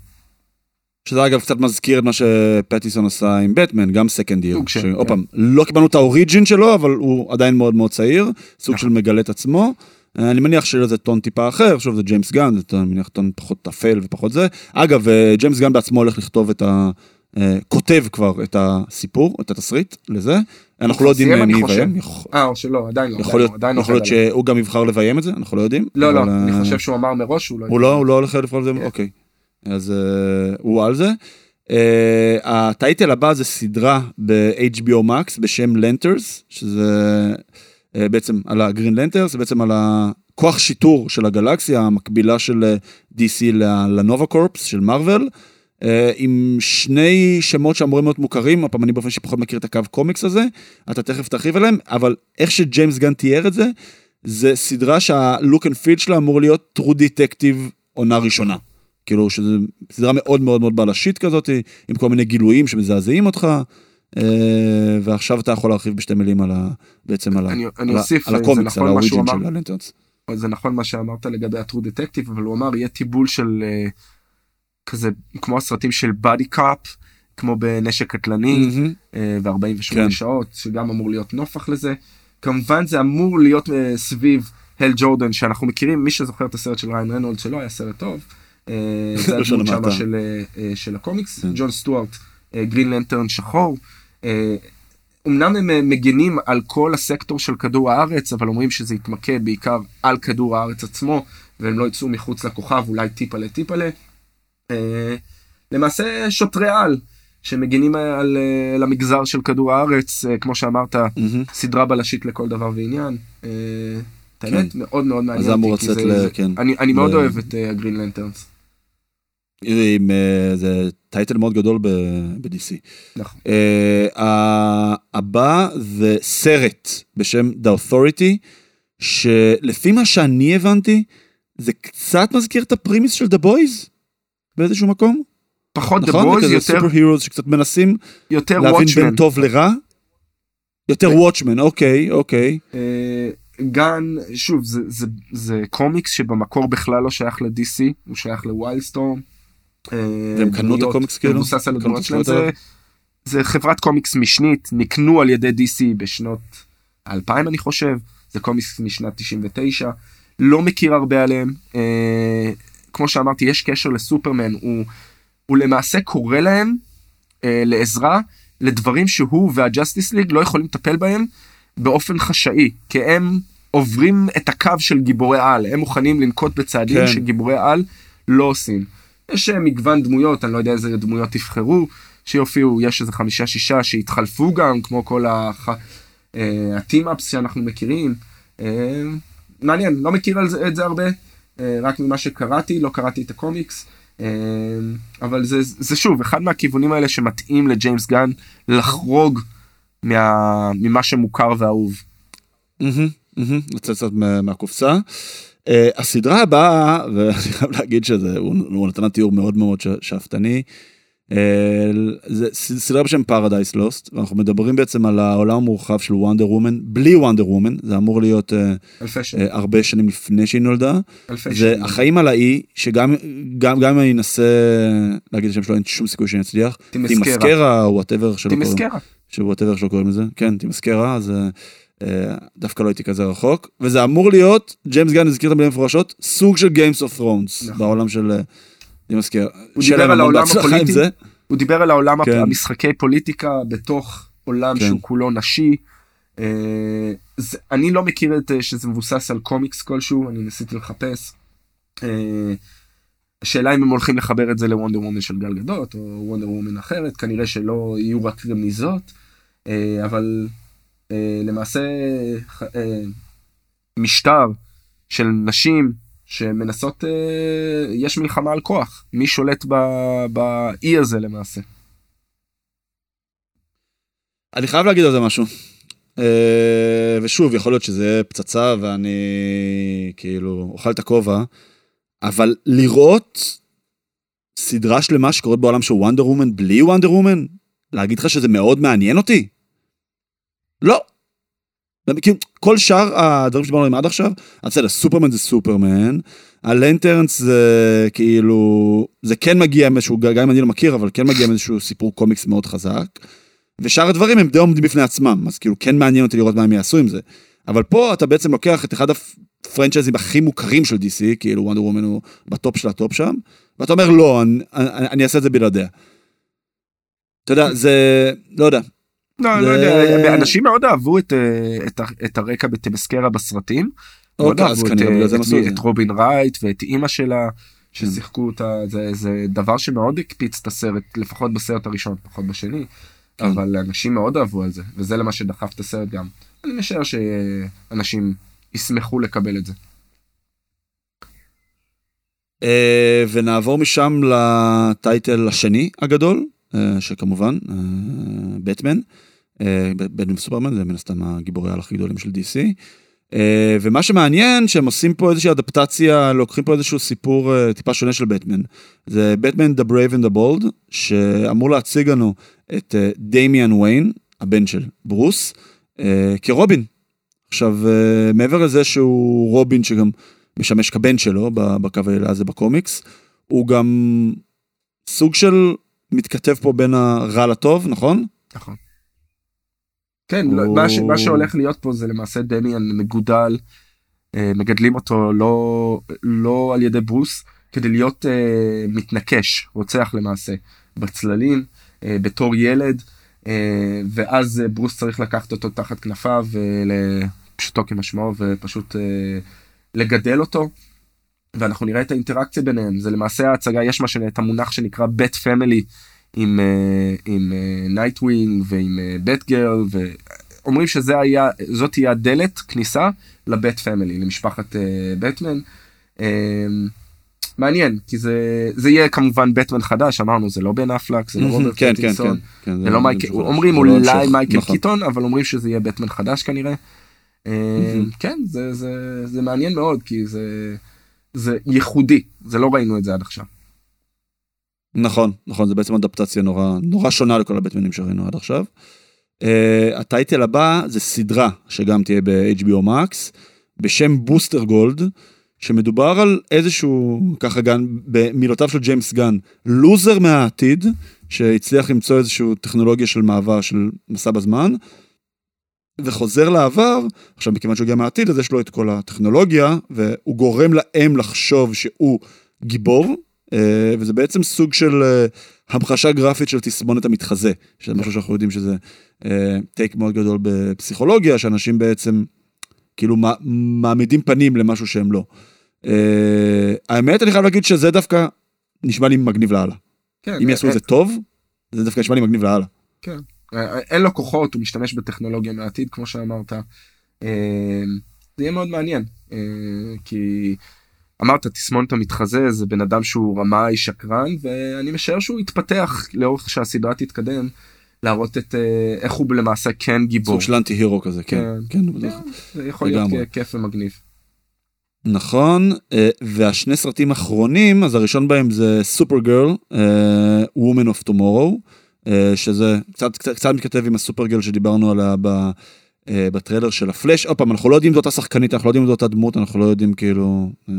שזה אגב קצת מזכיר את מה שפטיסון עשה עם בטמן, גם second של, שעוד כן. פעם, לא קיבלנו את ה origin שלו, אבל הוא עדיין מאוד מאוד צעיר, סוג של נכון. מגלה את עצמו. אה, אני מניח שזה טון טיפה אחר, שוב זה ג'יימס גן, זה אני מניח טון פחות אפל ופחות זה. אגב, אה, ג'יימס גן בעצמו הולך לכתוב את ה... כותב כבר את הסיפור, את התסריט לזה. אנחנו לא יודעים אה, מי. יביים. אה, או שלא, עדיין לא. יכול להיות לא, עליו. שהוא גם יבחר לביים את זה, אנחנו לא יודעים. לא, לא, אני אה, חושב שהוא אמר מראש שהוא לא... הוא לא, הוא לא הולך לבחור לזה? כן. אוקיי. אז אה, הוא על זה. אה, הטייטל הבא זה סדרה ב-HBO Max בשם לנטרס, שזה אה, בעצם על הגרין לנטרס, זה בעצם על הכוח שיטור של הגלקסיה, המקבילה של אה, DC לנובה קורפס של מארוול. אה, עם שני שמות שאמורים להיות מוכרים, הפעם אני באופן שפחות מכיר את הקו קומיקס הזה, אתה תכף תרחיב עליהם, אבל איך שג'יימס גן תיאר את זה, זה סדרה שה look and feel שלה אמור להיות True Detective עונה ראשונה. כאילו שזו סדרה מאוד מאוד מאוד בלשית כזאת, עם כל מיני גילויים שמזעזעים אותך, אה, ועכשיו אתה יכול להרחיב בשתי מילים על ה... בעצם על, ה, אני- אני על, ה- אוסיף, על זה הקומיקס, נכון על ה origin. של ה Lanterns. זה נכון מה שאמרת לגבי ה True Detective, אבל הוא אמר יהיה טיבול של כזה, כמו הסרטים של buddy cop, כמו בנשק קטלני, אה, ו-48 כן. שעות, שגם אמור להיות נופח לזה. כמובן זה אמור להיות אה, סביב הל ג'ורדן, שאנחנו מכירים, מי שזוכר את הסרט של ריאן ריינולדס שלא היה סרט טוב. אה, זה הדמות. שמה של, של הקומיקס, כן. ג'ון סטוארט, Green Lantern שחור. אמנם הם מגינים על כל הסקטור של כדור הארץ, אבל אומרים שזה יתמקד בעיקר על כדור הארץ עצמו, והם לא יצאו מחוץ לכוכב, אולי טיפה לטיפה ל... אה, למעשה שוטרי על, שמגינים על, אה, על המגזר של כדור הארץ, אה, כמו שאמרת, מהמם. סדרה בלשית לכל דבר ועניין. אה, את האמת, מאוד מאוד מעניין זה אמור לצאת ל- כן. אני אני מאוד ל- אוהב את הגרין לנטרנס. עם אה, זה טייטל מאוד גדול ב-DC. נכון. אה, הבא זה סרט בשם The Authority, שלפי מה שאני הבנתי, זה קצת מזכיר את ה premise של The Boys באיזשהו מקום. פחות נכון? זה כזה יותר- super heroes שקצת מנסים יותר להבין Watchmen. בין טוב לרע. יותר Watchmen, אוקיי, אוקיי. אה, גן, שוב, זה, זה, זה קומיקס שבמקור בכלל לא שייך ל-DC, הוא שייך ל Wildstorm. אה, והם קנו את הקומיקס כאילו? מבוסס על הדמויות שלהם. זה, זה חברת קומיקס משנית, נקנו על ידי DC בשנות 2000 אני חושב, זה קומיקס משנת 99, לא מכיר הרבה עליהם. כמו שאמרתי, יש קשר לסופרמן, הוא, הוא למעשה קורא להם אה, לעזרה לדברים שהוא והג'סטיס ליג לא יכולים לטפל בהם באופן חשאי, כי הם עוברים את הקו של גיבורי על, הם מוכנים לנקוט בצעדים כן. שגיבורי על לא עושים. יש אה, מגוון דמויות, אני לא יודע איזה דמויות תבחרו, שיופיעו, יש איזה חמישה שישה שהתחלפו גם, כמו כל הח... אה, הטים-אפס שאנחנו מכירים. אה, מעניין, לא מכיר את זה הרבה, רק ממה שקראתי, לא קראתי את הקומיקס. אה, אבל זה, זה שוב, אחד מהכיוונים האלה שמתאים לג'יימס גן לחרוג מה, ממה שמוכר ואהוב. לצאת קצת מה- מהקופסה. אה, הסדרה הבאה, ואני חייב להגיד שזה, הוא, נתן תיאור מאוד מאוד שאפתני, זה ס- סדרה בשם Paradise Lost, ואנחנו מדברים בעצם על העולם המורחב של Wonder Woman, בלי Wonder Woman, זה אמור להיות שנים, אה, הרבה שנים לפני שהיא נולדה. זה שנים. החיים על האי, שגם גם, גם אם אני אנסה להגיד את השם שלו, אין שום סיכוי שאני אצליח. Themyscira. Themyscira, whatever שלא קוראים. Themyscira. ש whatever שלא קוראים לזה, כן, Themyscira, אז אה, דווקא לא הייתי כזה רחוק, וזה אמור להיות, ג'יימס גן הזכיר את המילים מפורשות, סוג של Games of Thrones, נכון. בעולם של אה. הוא שיהיה דיבר להם על העולם הפוליטי. הוא דיבר על העולם כן. המשחקי פוליטיקה בתוך עולם כן. שהוא כולו נשי. אה, זה, אני לא מכיר את אה, שזה מבוסס על קומיקס כלשהו, אני ניסיתי לחפש. אה, השאלה אם הם הולכים לחבר את זה ל Wonder Woman של גל גדות או Wonder Woman אחרת, כנראה שלא יהיו רק רמיזות, אה, אבל אה, למעשה אה, משטר של נשים שמנסות, אה, יש מלחמה על כוח, מי שולט באי הזה למעשה. אני חייב להגיד על זה משהו. אה, ושוב, יכול להיות שזה פצצה ואני כאילו אוכל את הכובע, אבל לראות סדרה שלמה שקורית בעולם של וונדר וומן בלי וונדר וומן, להגיד לך שזה מאוד מעניין אותי? לא. כאילו, כל שאר הדברים שדיברנו עליהם עד עכשיו, אז בסדר, סופרמן זה סופרמן, ה Lanterns זה כאילו, זה כן מגיע עם איזשהו, גם אם אני לא מכיר, אבל כן מגיע עם איזשהו סיפור קומיקס מאוד חזק. ושאר הדברים הם די עומדים בפני עצמם, אז כאילו כן מעניין אותי לראות מה הם יעשו עם זה. אבל פה אתה בעצם לוקח את אחד הפרנצ'ייזים הכי מוכרים של DC, כאילו Wonder Woman הוא בטופ של הטופ שם, ואתה אומר לא, אני, אני, אני אעשה את זה בלעדיה. אתה יודע, זה, לא יודע, לא, זה- לא יודע, אנשים מאוד אהבו את, אה, את, הרקע בתמסקרה בסרטים. מאוד אוקיי, אז אהבו את, כנראה אה, את את. את רובין רייט ואת אימא שלה ששיחקו אותה, זה, זה דבר שמאוד הקפיץ את הסרט, לפחות בסרט הראשון, פחות בשני, כן. אבל אנשים מאוד אהבו על זה, וזה למה שדחף את הסרט גם. אני משער שאנשים ישמחו לקבל את זה. אה, ונעבור משם לטייטל השני הגדול, שכמובן, בטמן, אה, בטמן וסופרמן, זה מן הסתם הגיבורי הכי גדולים של DC. אה, ומה שמעניין, שהם עושים פה איזושהי אדפטציה, לוקחים פה איזשהו סיפור אה, טיפה שונה של בטמן. זה בטמן The Brave and the Bold, שאמור להציג לנו את אה, דמיאן ויין, הבן של ברוס, אה, כרובין. עכשיו, אה, מעבר לזה שהוא רובין שגם משמש כבן שלו בקו האלה הזה בקומיקס, הוא גם סוג של מתכתב פה בין הרע לטוב, נכון? נכון. כן, הוא- לא, מה, ש, מה שהולך להיות פה זה למעשה דמיאן מגודל, אה, מגדלים אותו לא, לא על ידי ברוס, כדי להיות אה, מתנקש, רוצח למעשה, בצללים, אה, בתור ילד, אה, ואז אה, ברוס צריך לקחת אותו תחת כנפיו, ול- פשוטו כמשמעו, ופשוט אה, לגדל אותו. ואנחנו נראה את האינטראקציה ביניהם, זה למעשה ההצגה, יש מה שנ... את המונח שנקרא Bat Family, עם, אה, עם Nightwing ועם Batgirl אומרים שזה היה, זאת תהיה הדלת כניסה ל Bat Family, למשפחת אה, בטמן. אה, מעניין, כי זה, זה יהיה כמובן בטמן חדש, אמרנו, זה לא בן אפלק, זה לא רוברט כן, כן, פטינסון, כן, כן, זה זה- לא מייקל, אומרים לא אולי המשך, מייקל נכון. קיטון, אבל אומרים שזה יהיה בטמן חדש כנראה. אה, כן, זה, זה, זה מעניין מאוד, כי זה, זה ייחודי, זה לא ראינו את זה עד עכשיו. נכון, נכון, זה בעצם אדפטציה נורא, נורא שונה לכל הבטמנים שראינו עד עכשיו. אה, ה title הבא זה סדרה שגם תהיה ב-HBO Max, בשם Booster Gold, שמדובר על איזשהו, ככה גם במילותיו של ג'יימס גן, לוזר מהעתיד, שהצליח למצוא איזושהי טכנולוגיה של מעבר של מסע בזמן, וחוזר לעבר, עכשיו מכיוון שהוא הגיע מהעתיד אז יש לו את כל הטכנולוגיה, והוא גורם להם לחשוב שהוא גיבור, וזה בעצם סוג של אה, המחשה גרפית של תסמונת המתחזה, שזה משהו שאנחנו יודעים שזה אה, טייק מאוד גדול בפסיכולוגיה, שאנשים בעצם כאילו מע- מעמידים פנים למשהו שהם לא. אה, האמת אני חייב להגיד שזה דווקא נשמע לי מגניב לאללה. כן, אם יעשו את זה טוב, זה דווקא נשמע לי מגניב לאללה. אה, אין לו כוחות, הוא משתמש בטכנולוגיה מהעתיד, כמו שאמרת. אה, זה יהיה מאוד מעניין, אה, כי אמרת, תסמונת המתחזה, זה בן אדם שהוא רמאי, שקרן, ואני משער שהוא יתפתח לאורך שהסדרה תתקדם, להראות את אה, איך הוא למעשה כן גיבור. סוג של אנטי הירו כזה, כן. כן. כן. כן, זה יכול להיות לגמרי. כיף ומגניב. נכון, אה, והשני סרטים האחרונים, אז הראשון בהם זה סופר גרל, of Tomorrow, אה, שזה קצת, קצת, קצת מתכתב עם הסופר גרל שדיברנו עליה בטריילר של הפלאש. עוד פעם, אנחנו לא יודעים אם זאת השחקנית, אנחנו לא יודעים אם זאת הדמות, אנחנו לא יודעים כאילו, אה,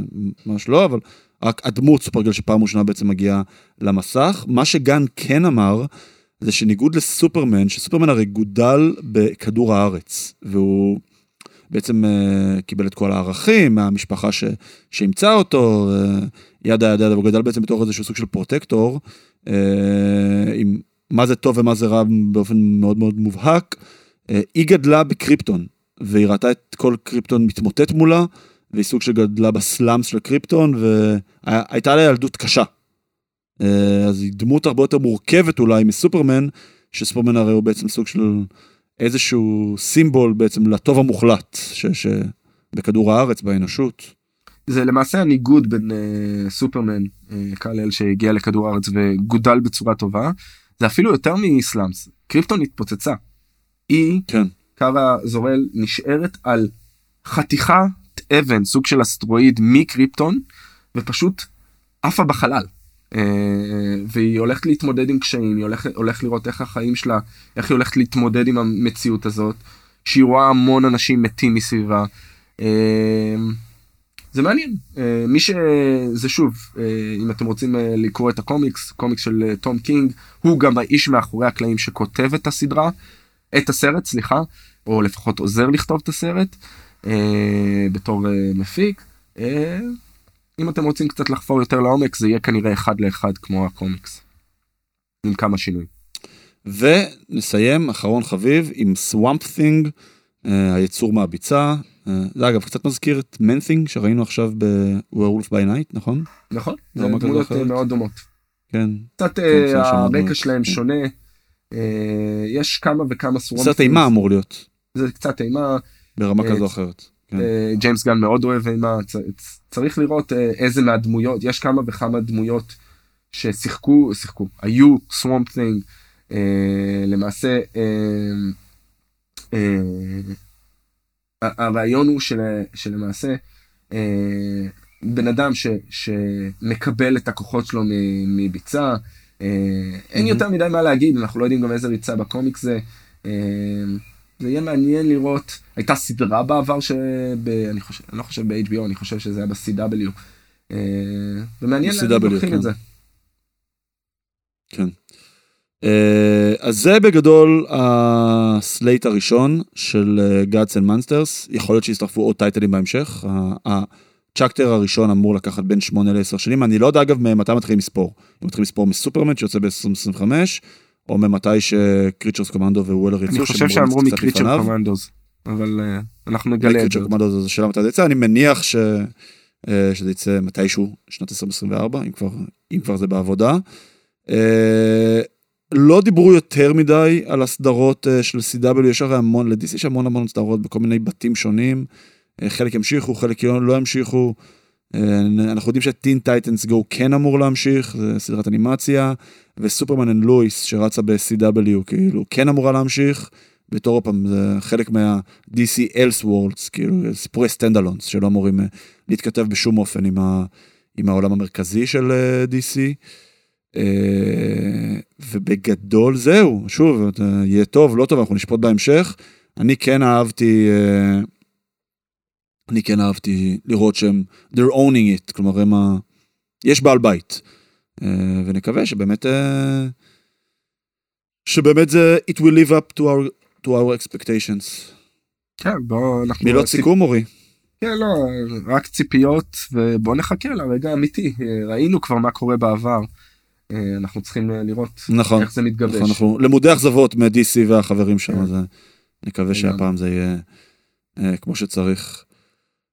ממש לא, אבל רק הדמות סופר גרל שפעם ראשונה בעצם מגיעה למסך. מה שגן כן אמר, זה שניגוד לסופרמן, שסופרמן הרי גודל בכדור הארץ, והוא בעצם uh, קיבל את כל הערכים מהמשפחה ש, שאימצה אותו, uh, ידה ידה ידה, והוא גדל בעצם בתור איזשהו סוג של פרוטקטור, uh, עם מה זה טוב ומה זה רע באופן מאוד מאוד מובהק. Uh, היא גדלה בקריפטון, והיא ראתה את כל קריפטון מתמוטט מולה, והיא סוג של גדלה בסלאמס של קריפטון, והייתה לה ילדות קשה. Uh, אז היא דמות הרבה יותר מורכבת אולי מסופרמן, שסופרמן הרי הוא בעצם סוג של איזשהו סימבול בעצם לטוב המוחלט ש, שבכדור הארץ, באנושות. זה למעשה הניגוד בין אה, סופרמן, אה, קל אל שהגיע לכדור הארץ וגודל בצורה טובה, זה אפילו יותר מסלאמס. קריפטון התפוצצה. היא, כן. קארה זורל, נשארת על חתיכת אבן, סוג של אסטרואיד מקריפטון, ופשוט עפה בחלל. אה, והיא הולכת להתמודד עם קשיים, היא הולכת, הולכת לראות איך החיים שלה, איך היא הולכת להתמודד עם המציאות הזאת, שהיא רואה המון אנשים מתים מסביבה. אה, זה מעניין אה, מי שזה שוב אם אתם רוצים לקרוא את הקומיקס קומיקס של תום קינג הוא גם האיש מאחורי הקלעים שכותב את הסדרה את הסרט סליחה או לפחות עוזר לכתוב את הסרט אה, בתור אה, מפיק. אה, אם אתם רוצים קצת לחפור יותר לעומק זה יהיה כנראה אחד לאחד כמו הקומיקס. עם כמה שינויים. ונסיים, אחרון חביב, עם סוואמפ תינג, היצור מהביצה. אה, זה אגב קצת מזכיר את מנתינג שראינו עכשיו ב-Werewolf by Night, נכון? נכון? לא זה כזה דמויות. אה, מאוד דומות. כן. קצת כן, אה, שם הרקע. שלהם שונה. אה, יש כמה וכמה סוואמפ סרט אימה אמור להיות, זה קצת אימה. ברמה אה, כזו או אחרת. כן. אה, ג'יימס גן מאוד אוהב אימה צריך לראות איזה מהדמויות יש כמה וכמה דמויות ששיחקו שיחקו היו סוואמפ תינג למעשה הרעיון הוא של, שלמעשה בן אדם ש, שמקבל את הכוחות שלו מביצה אין מהמם. יותר מדי מה להגיד אנחנו לא יודעים גם איזה ריצה בקומיקס זה. אה, זה יהיה מעניין לראות הייתה סדרה בעבר שב... אני חושב אני לא חושב ב-HBO אני חושב שזה היה ב-CW. אה, ומעניין ב-CW, לוקחים כן. את זה. כן. אה, אז זה בגדול ה slate הראשון של אה, Gods and Monsters, יכול להיות שיצטרפו עוד טייטלים בהמשך. ה chapter הראשון אמור לקחת בין 8 ל-10 שנים, אני לא יודע אגב מתי מתחילים לספור. אם מתחילים לספור מסופרמן שיוצא ב-2025, או ממתי שקריצ'רס קומנדו ווולר יצאו. אני חושב שאמרו מקריצ'ר לפניו. קומנדוס אבל אה, אנחנו נגלה את זה. קריצ'ר קומנדו זו שאלה מתי זה יצא, אני מניח ש... אה, שזה יצא מתישהו, שנת 2024, אם כבר, אם כבר זה בעבודה. אה, לא דיברו יותר מדי על הסדרות של CW, יש הרי המון, לדיס יש המון המון סדרות בכל מיני בתים שונים. אה, חלק ימשיכו, חלק לא ימשיכו. אה, אנחנו יודעים ש Teen Titans Go כן אמור להמשיך, זה סדרת אנימציה, ו Superman and Lois שרצה ב-CW, כאילו, כן אמורה להמשיך. בתור פעם, זה חלק מה-DC Elseworlds, כאילו, סיפורי standalones שלא אמורים להתכתב בשום אופן עם, ה, עם העולם המרכזי של DC. אה, ובגדול זהו, שוב, יהיה טוב, לא טוב, אנחנו נשפוט בהמשך. אני כן אהבתי, אה, אני כן אהבתי לראות שהם, they're owning it, כלומר הם ה... יש בעל בית. אה, ונקווה שבאמת, שבאמת זה, it will live up to our, to our expectations. כן, בואו, אנחנו... מילות סיכום, אורי. כן, לא, רק ציפיות, ובואו נחכה לרגע האמיתי. ראינו כבר מה קורה בעבר. אה, אנחנו צריכים אה, לראות נכון, איך זה מתגבש. נכון, אנחנו למודי אכזבות מ-DC והחברים שם, כן. אז אה, נקווה שהפעם זה יהיה אה, כמו שצריך.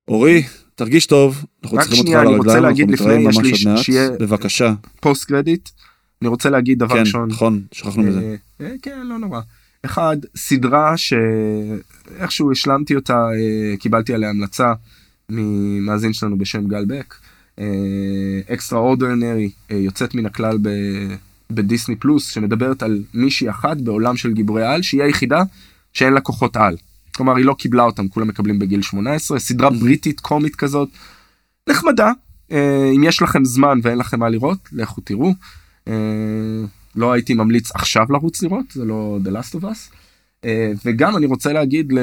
אורי, תרגיש טוב, אנחנו צריכים אותך על הרגליים, אנחנו נתראה ממש עוד מעט, בבקשה. פוסט קרדיט, אני רוצה להגיד דבר כן, ראשון. כן, נכון, שכחנו מזה. אה, כן, לא נורא. אחד, סדרה שאיכשהו השלמתי אותה, קיבלתי עליה המלצה ממאזין שלנו בשם גל בק. אקסטרה אורדרנרי אה, יוצאת מן הכלל ב... בדיסני פלוס שמדברת על מישהי אחת בעולם של גיבורי על שהיא היחידה שאין לה כוחות על. כלומר היא לא קיבלה אותם כולם מקבלים בגיל 18 סדרה בריטית קומית כזאת נחמדה אה, אם יש לכם זמן ואין לכם מה לראות לכו תראו. אה, לא הייתי ממליץ עכשיו לרוץ לראות זה לא The Last of Us. וגם אני רוצה להגיד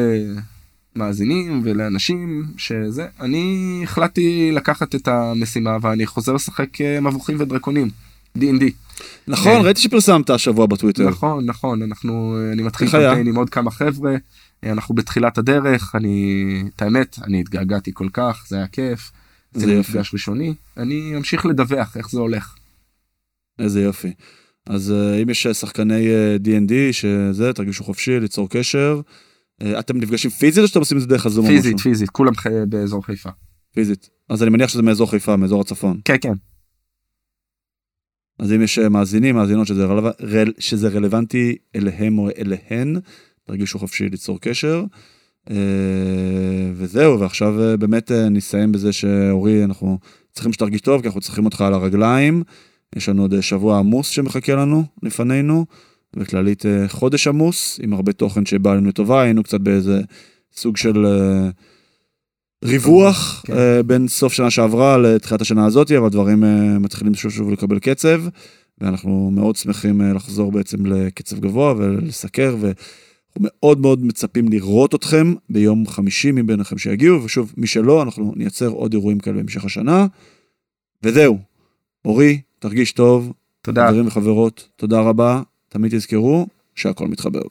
מאזינים ולאנשים שזה אני החלטתי לקחת את המשימה ואני חוזר לשחק אה, מבוכים ודרקונים D&D. נכון אה, ראיתי שפרסמת השבוע בטוויטר נכון נכון אנחנו אני מתחיל קמפיין עם עוד כמה חבר'ה אה, אנחנו בתחילת הדרך אני את האמת אני התגעגעתי כל כך זה היה כיף. זה מפגש ראשוני אני אמשיך לדווח איך זה הולך. איזה יופי. אז אם יש שחקני D&D שזה תרגישו חופשי ליצור קשר. אה, אתם נפגשים פיזית או שאתם עושים את זה דרך הזום? פיזית, פיזית, כולם באזור חיפה. פיזית. אז אני מניח שזה מאזור חיפה, מאזור הצפון. כן, כן. אז אם יש אה, מאזינים, מאזינות שזה, רלו... רל... שזה רלוונטי אליהם או אליהן, תרגישו חופשי ליצור קשר. אה, וזהו, ועכשיו באמת נסיים בזה שאורי, אנחנו צריכים שתרגיש טוב, כי אנחנו צריכים אותך על הרגליים. יש לנו עוד שבוע עמוס שמחכה לנו, לפנינו. וכללית אה, חודש עמוס, עם הרבה תוכן שבא לנו לטובה, היינו קצת באיזה סוג של אה, ריווח כן. אה, בין סוף שנה שעברה לתחילת השנה הזאת, אבל דברים מתחילים שוב שוב לקבל קצב, ואנחנו מאוד שמחים לחזור בעצם לקצב גבוה ולסקר, ואנחנו מאוד מאוד מצפים לראות אתכם ביום חמישי מביניכם שיגיעו, ושוב, מי שלא, אנחנו נייצר עוד אירועים כאלה בהמשך השנה, וזהו. אורי, תרגיש טוב. תודה. חברים וחברות, תודה רבה. תמיד תזכרו שהכל מתחבר.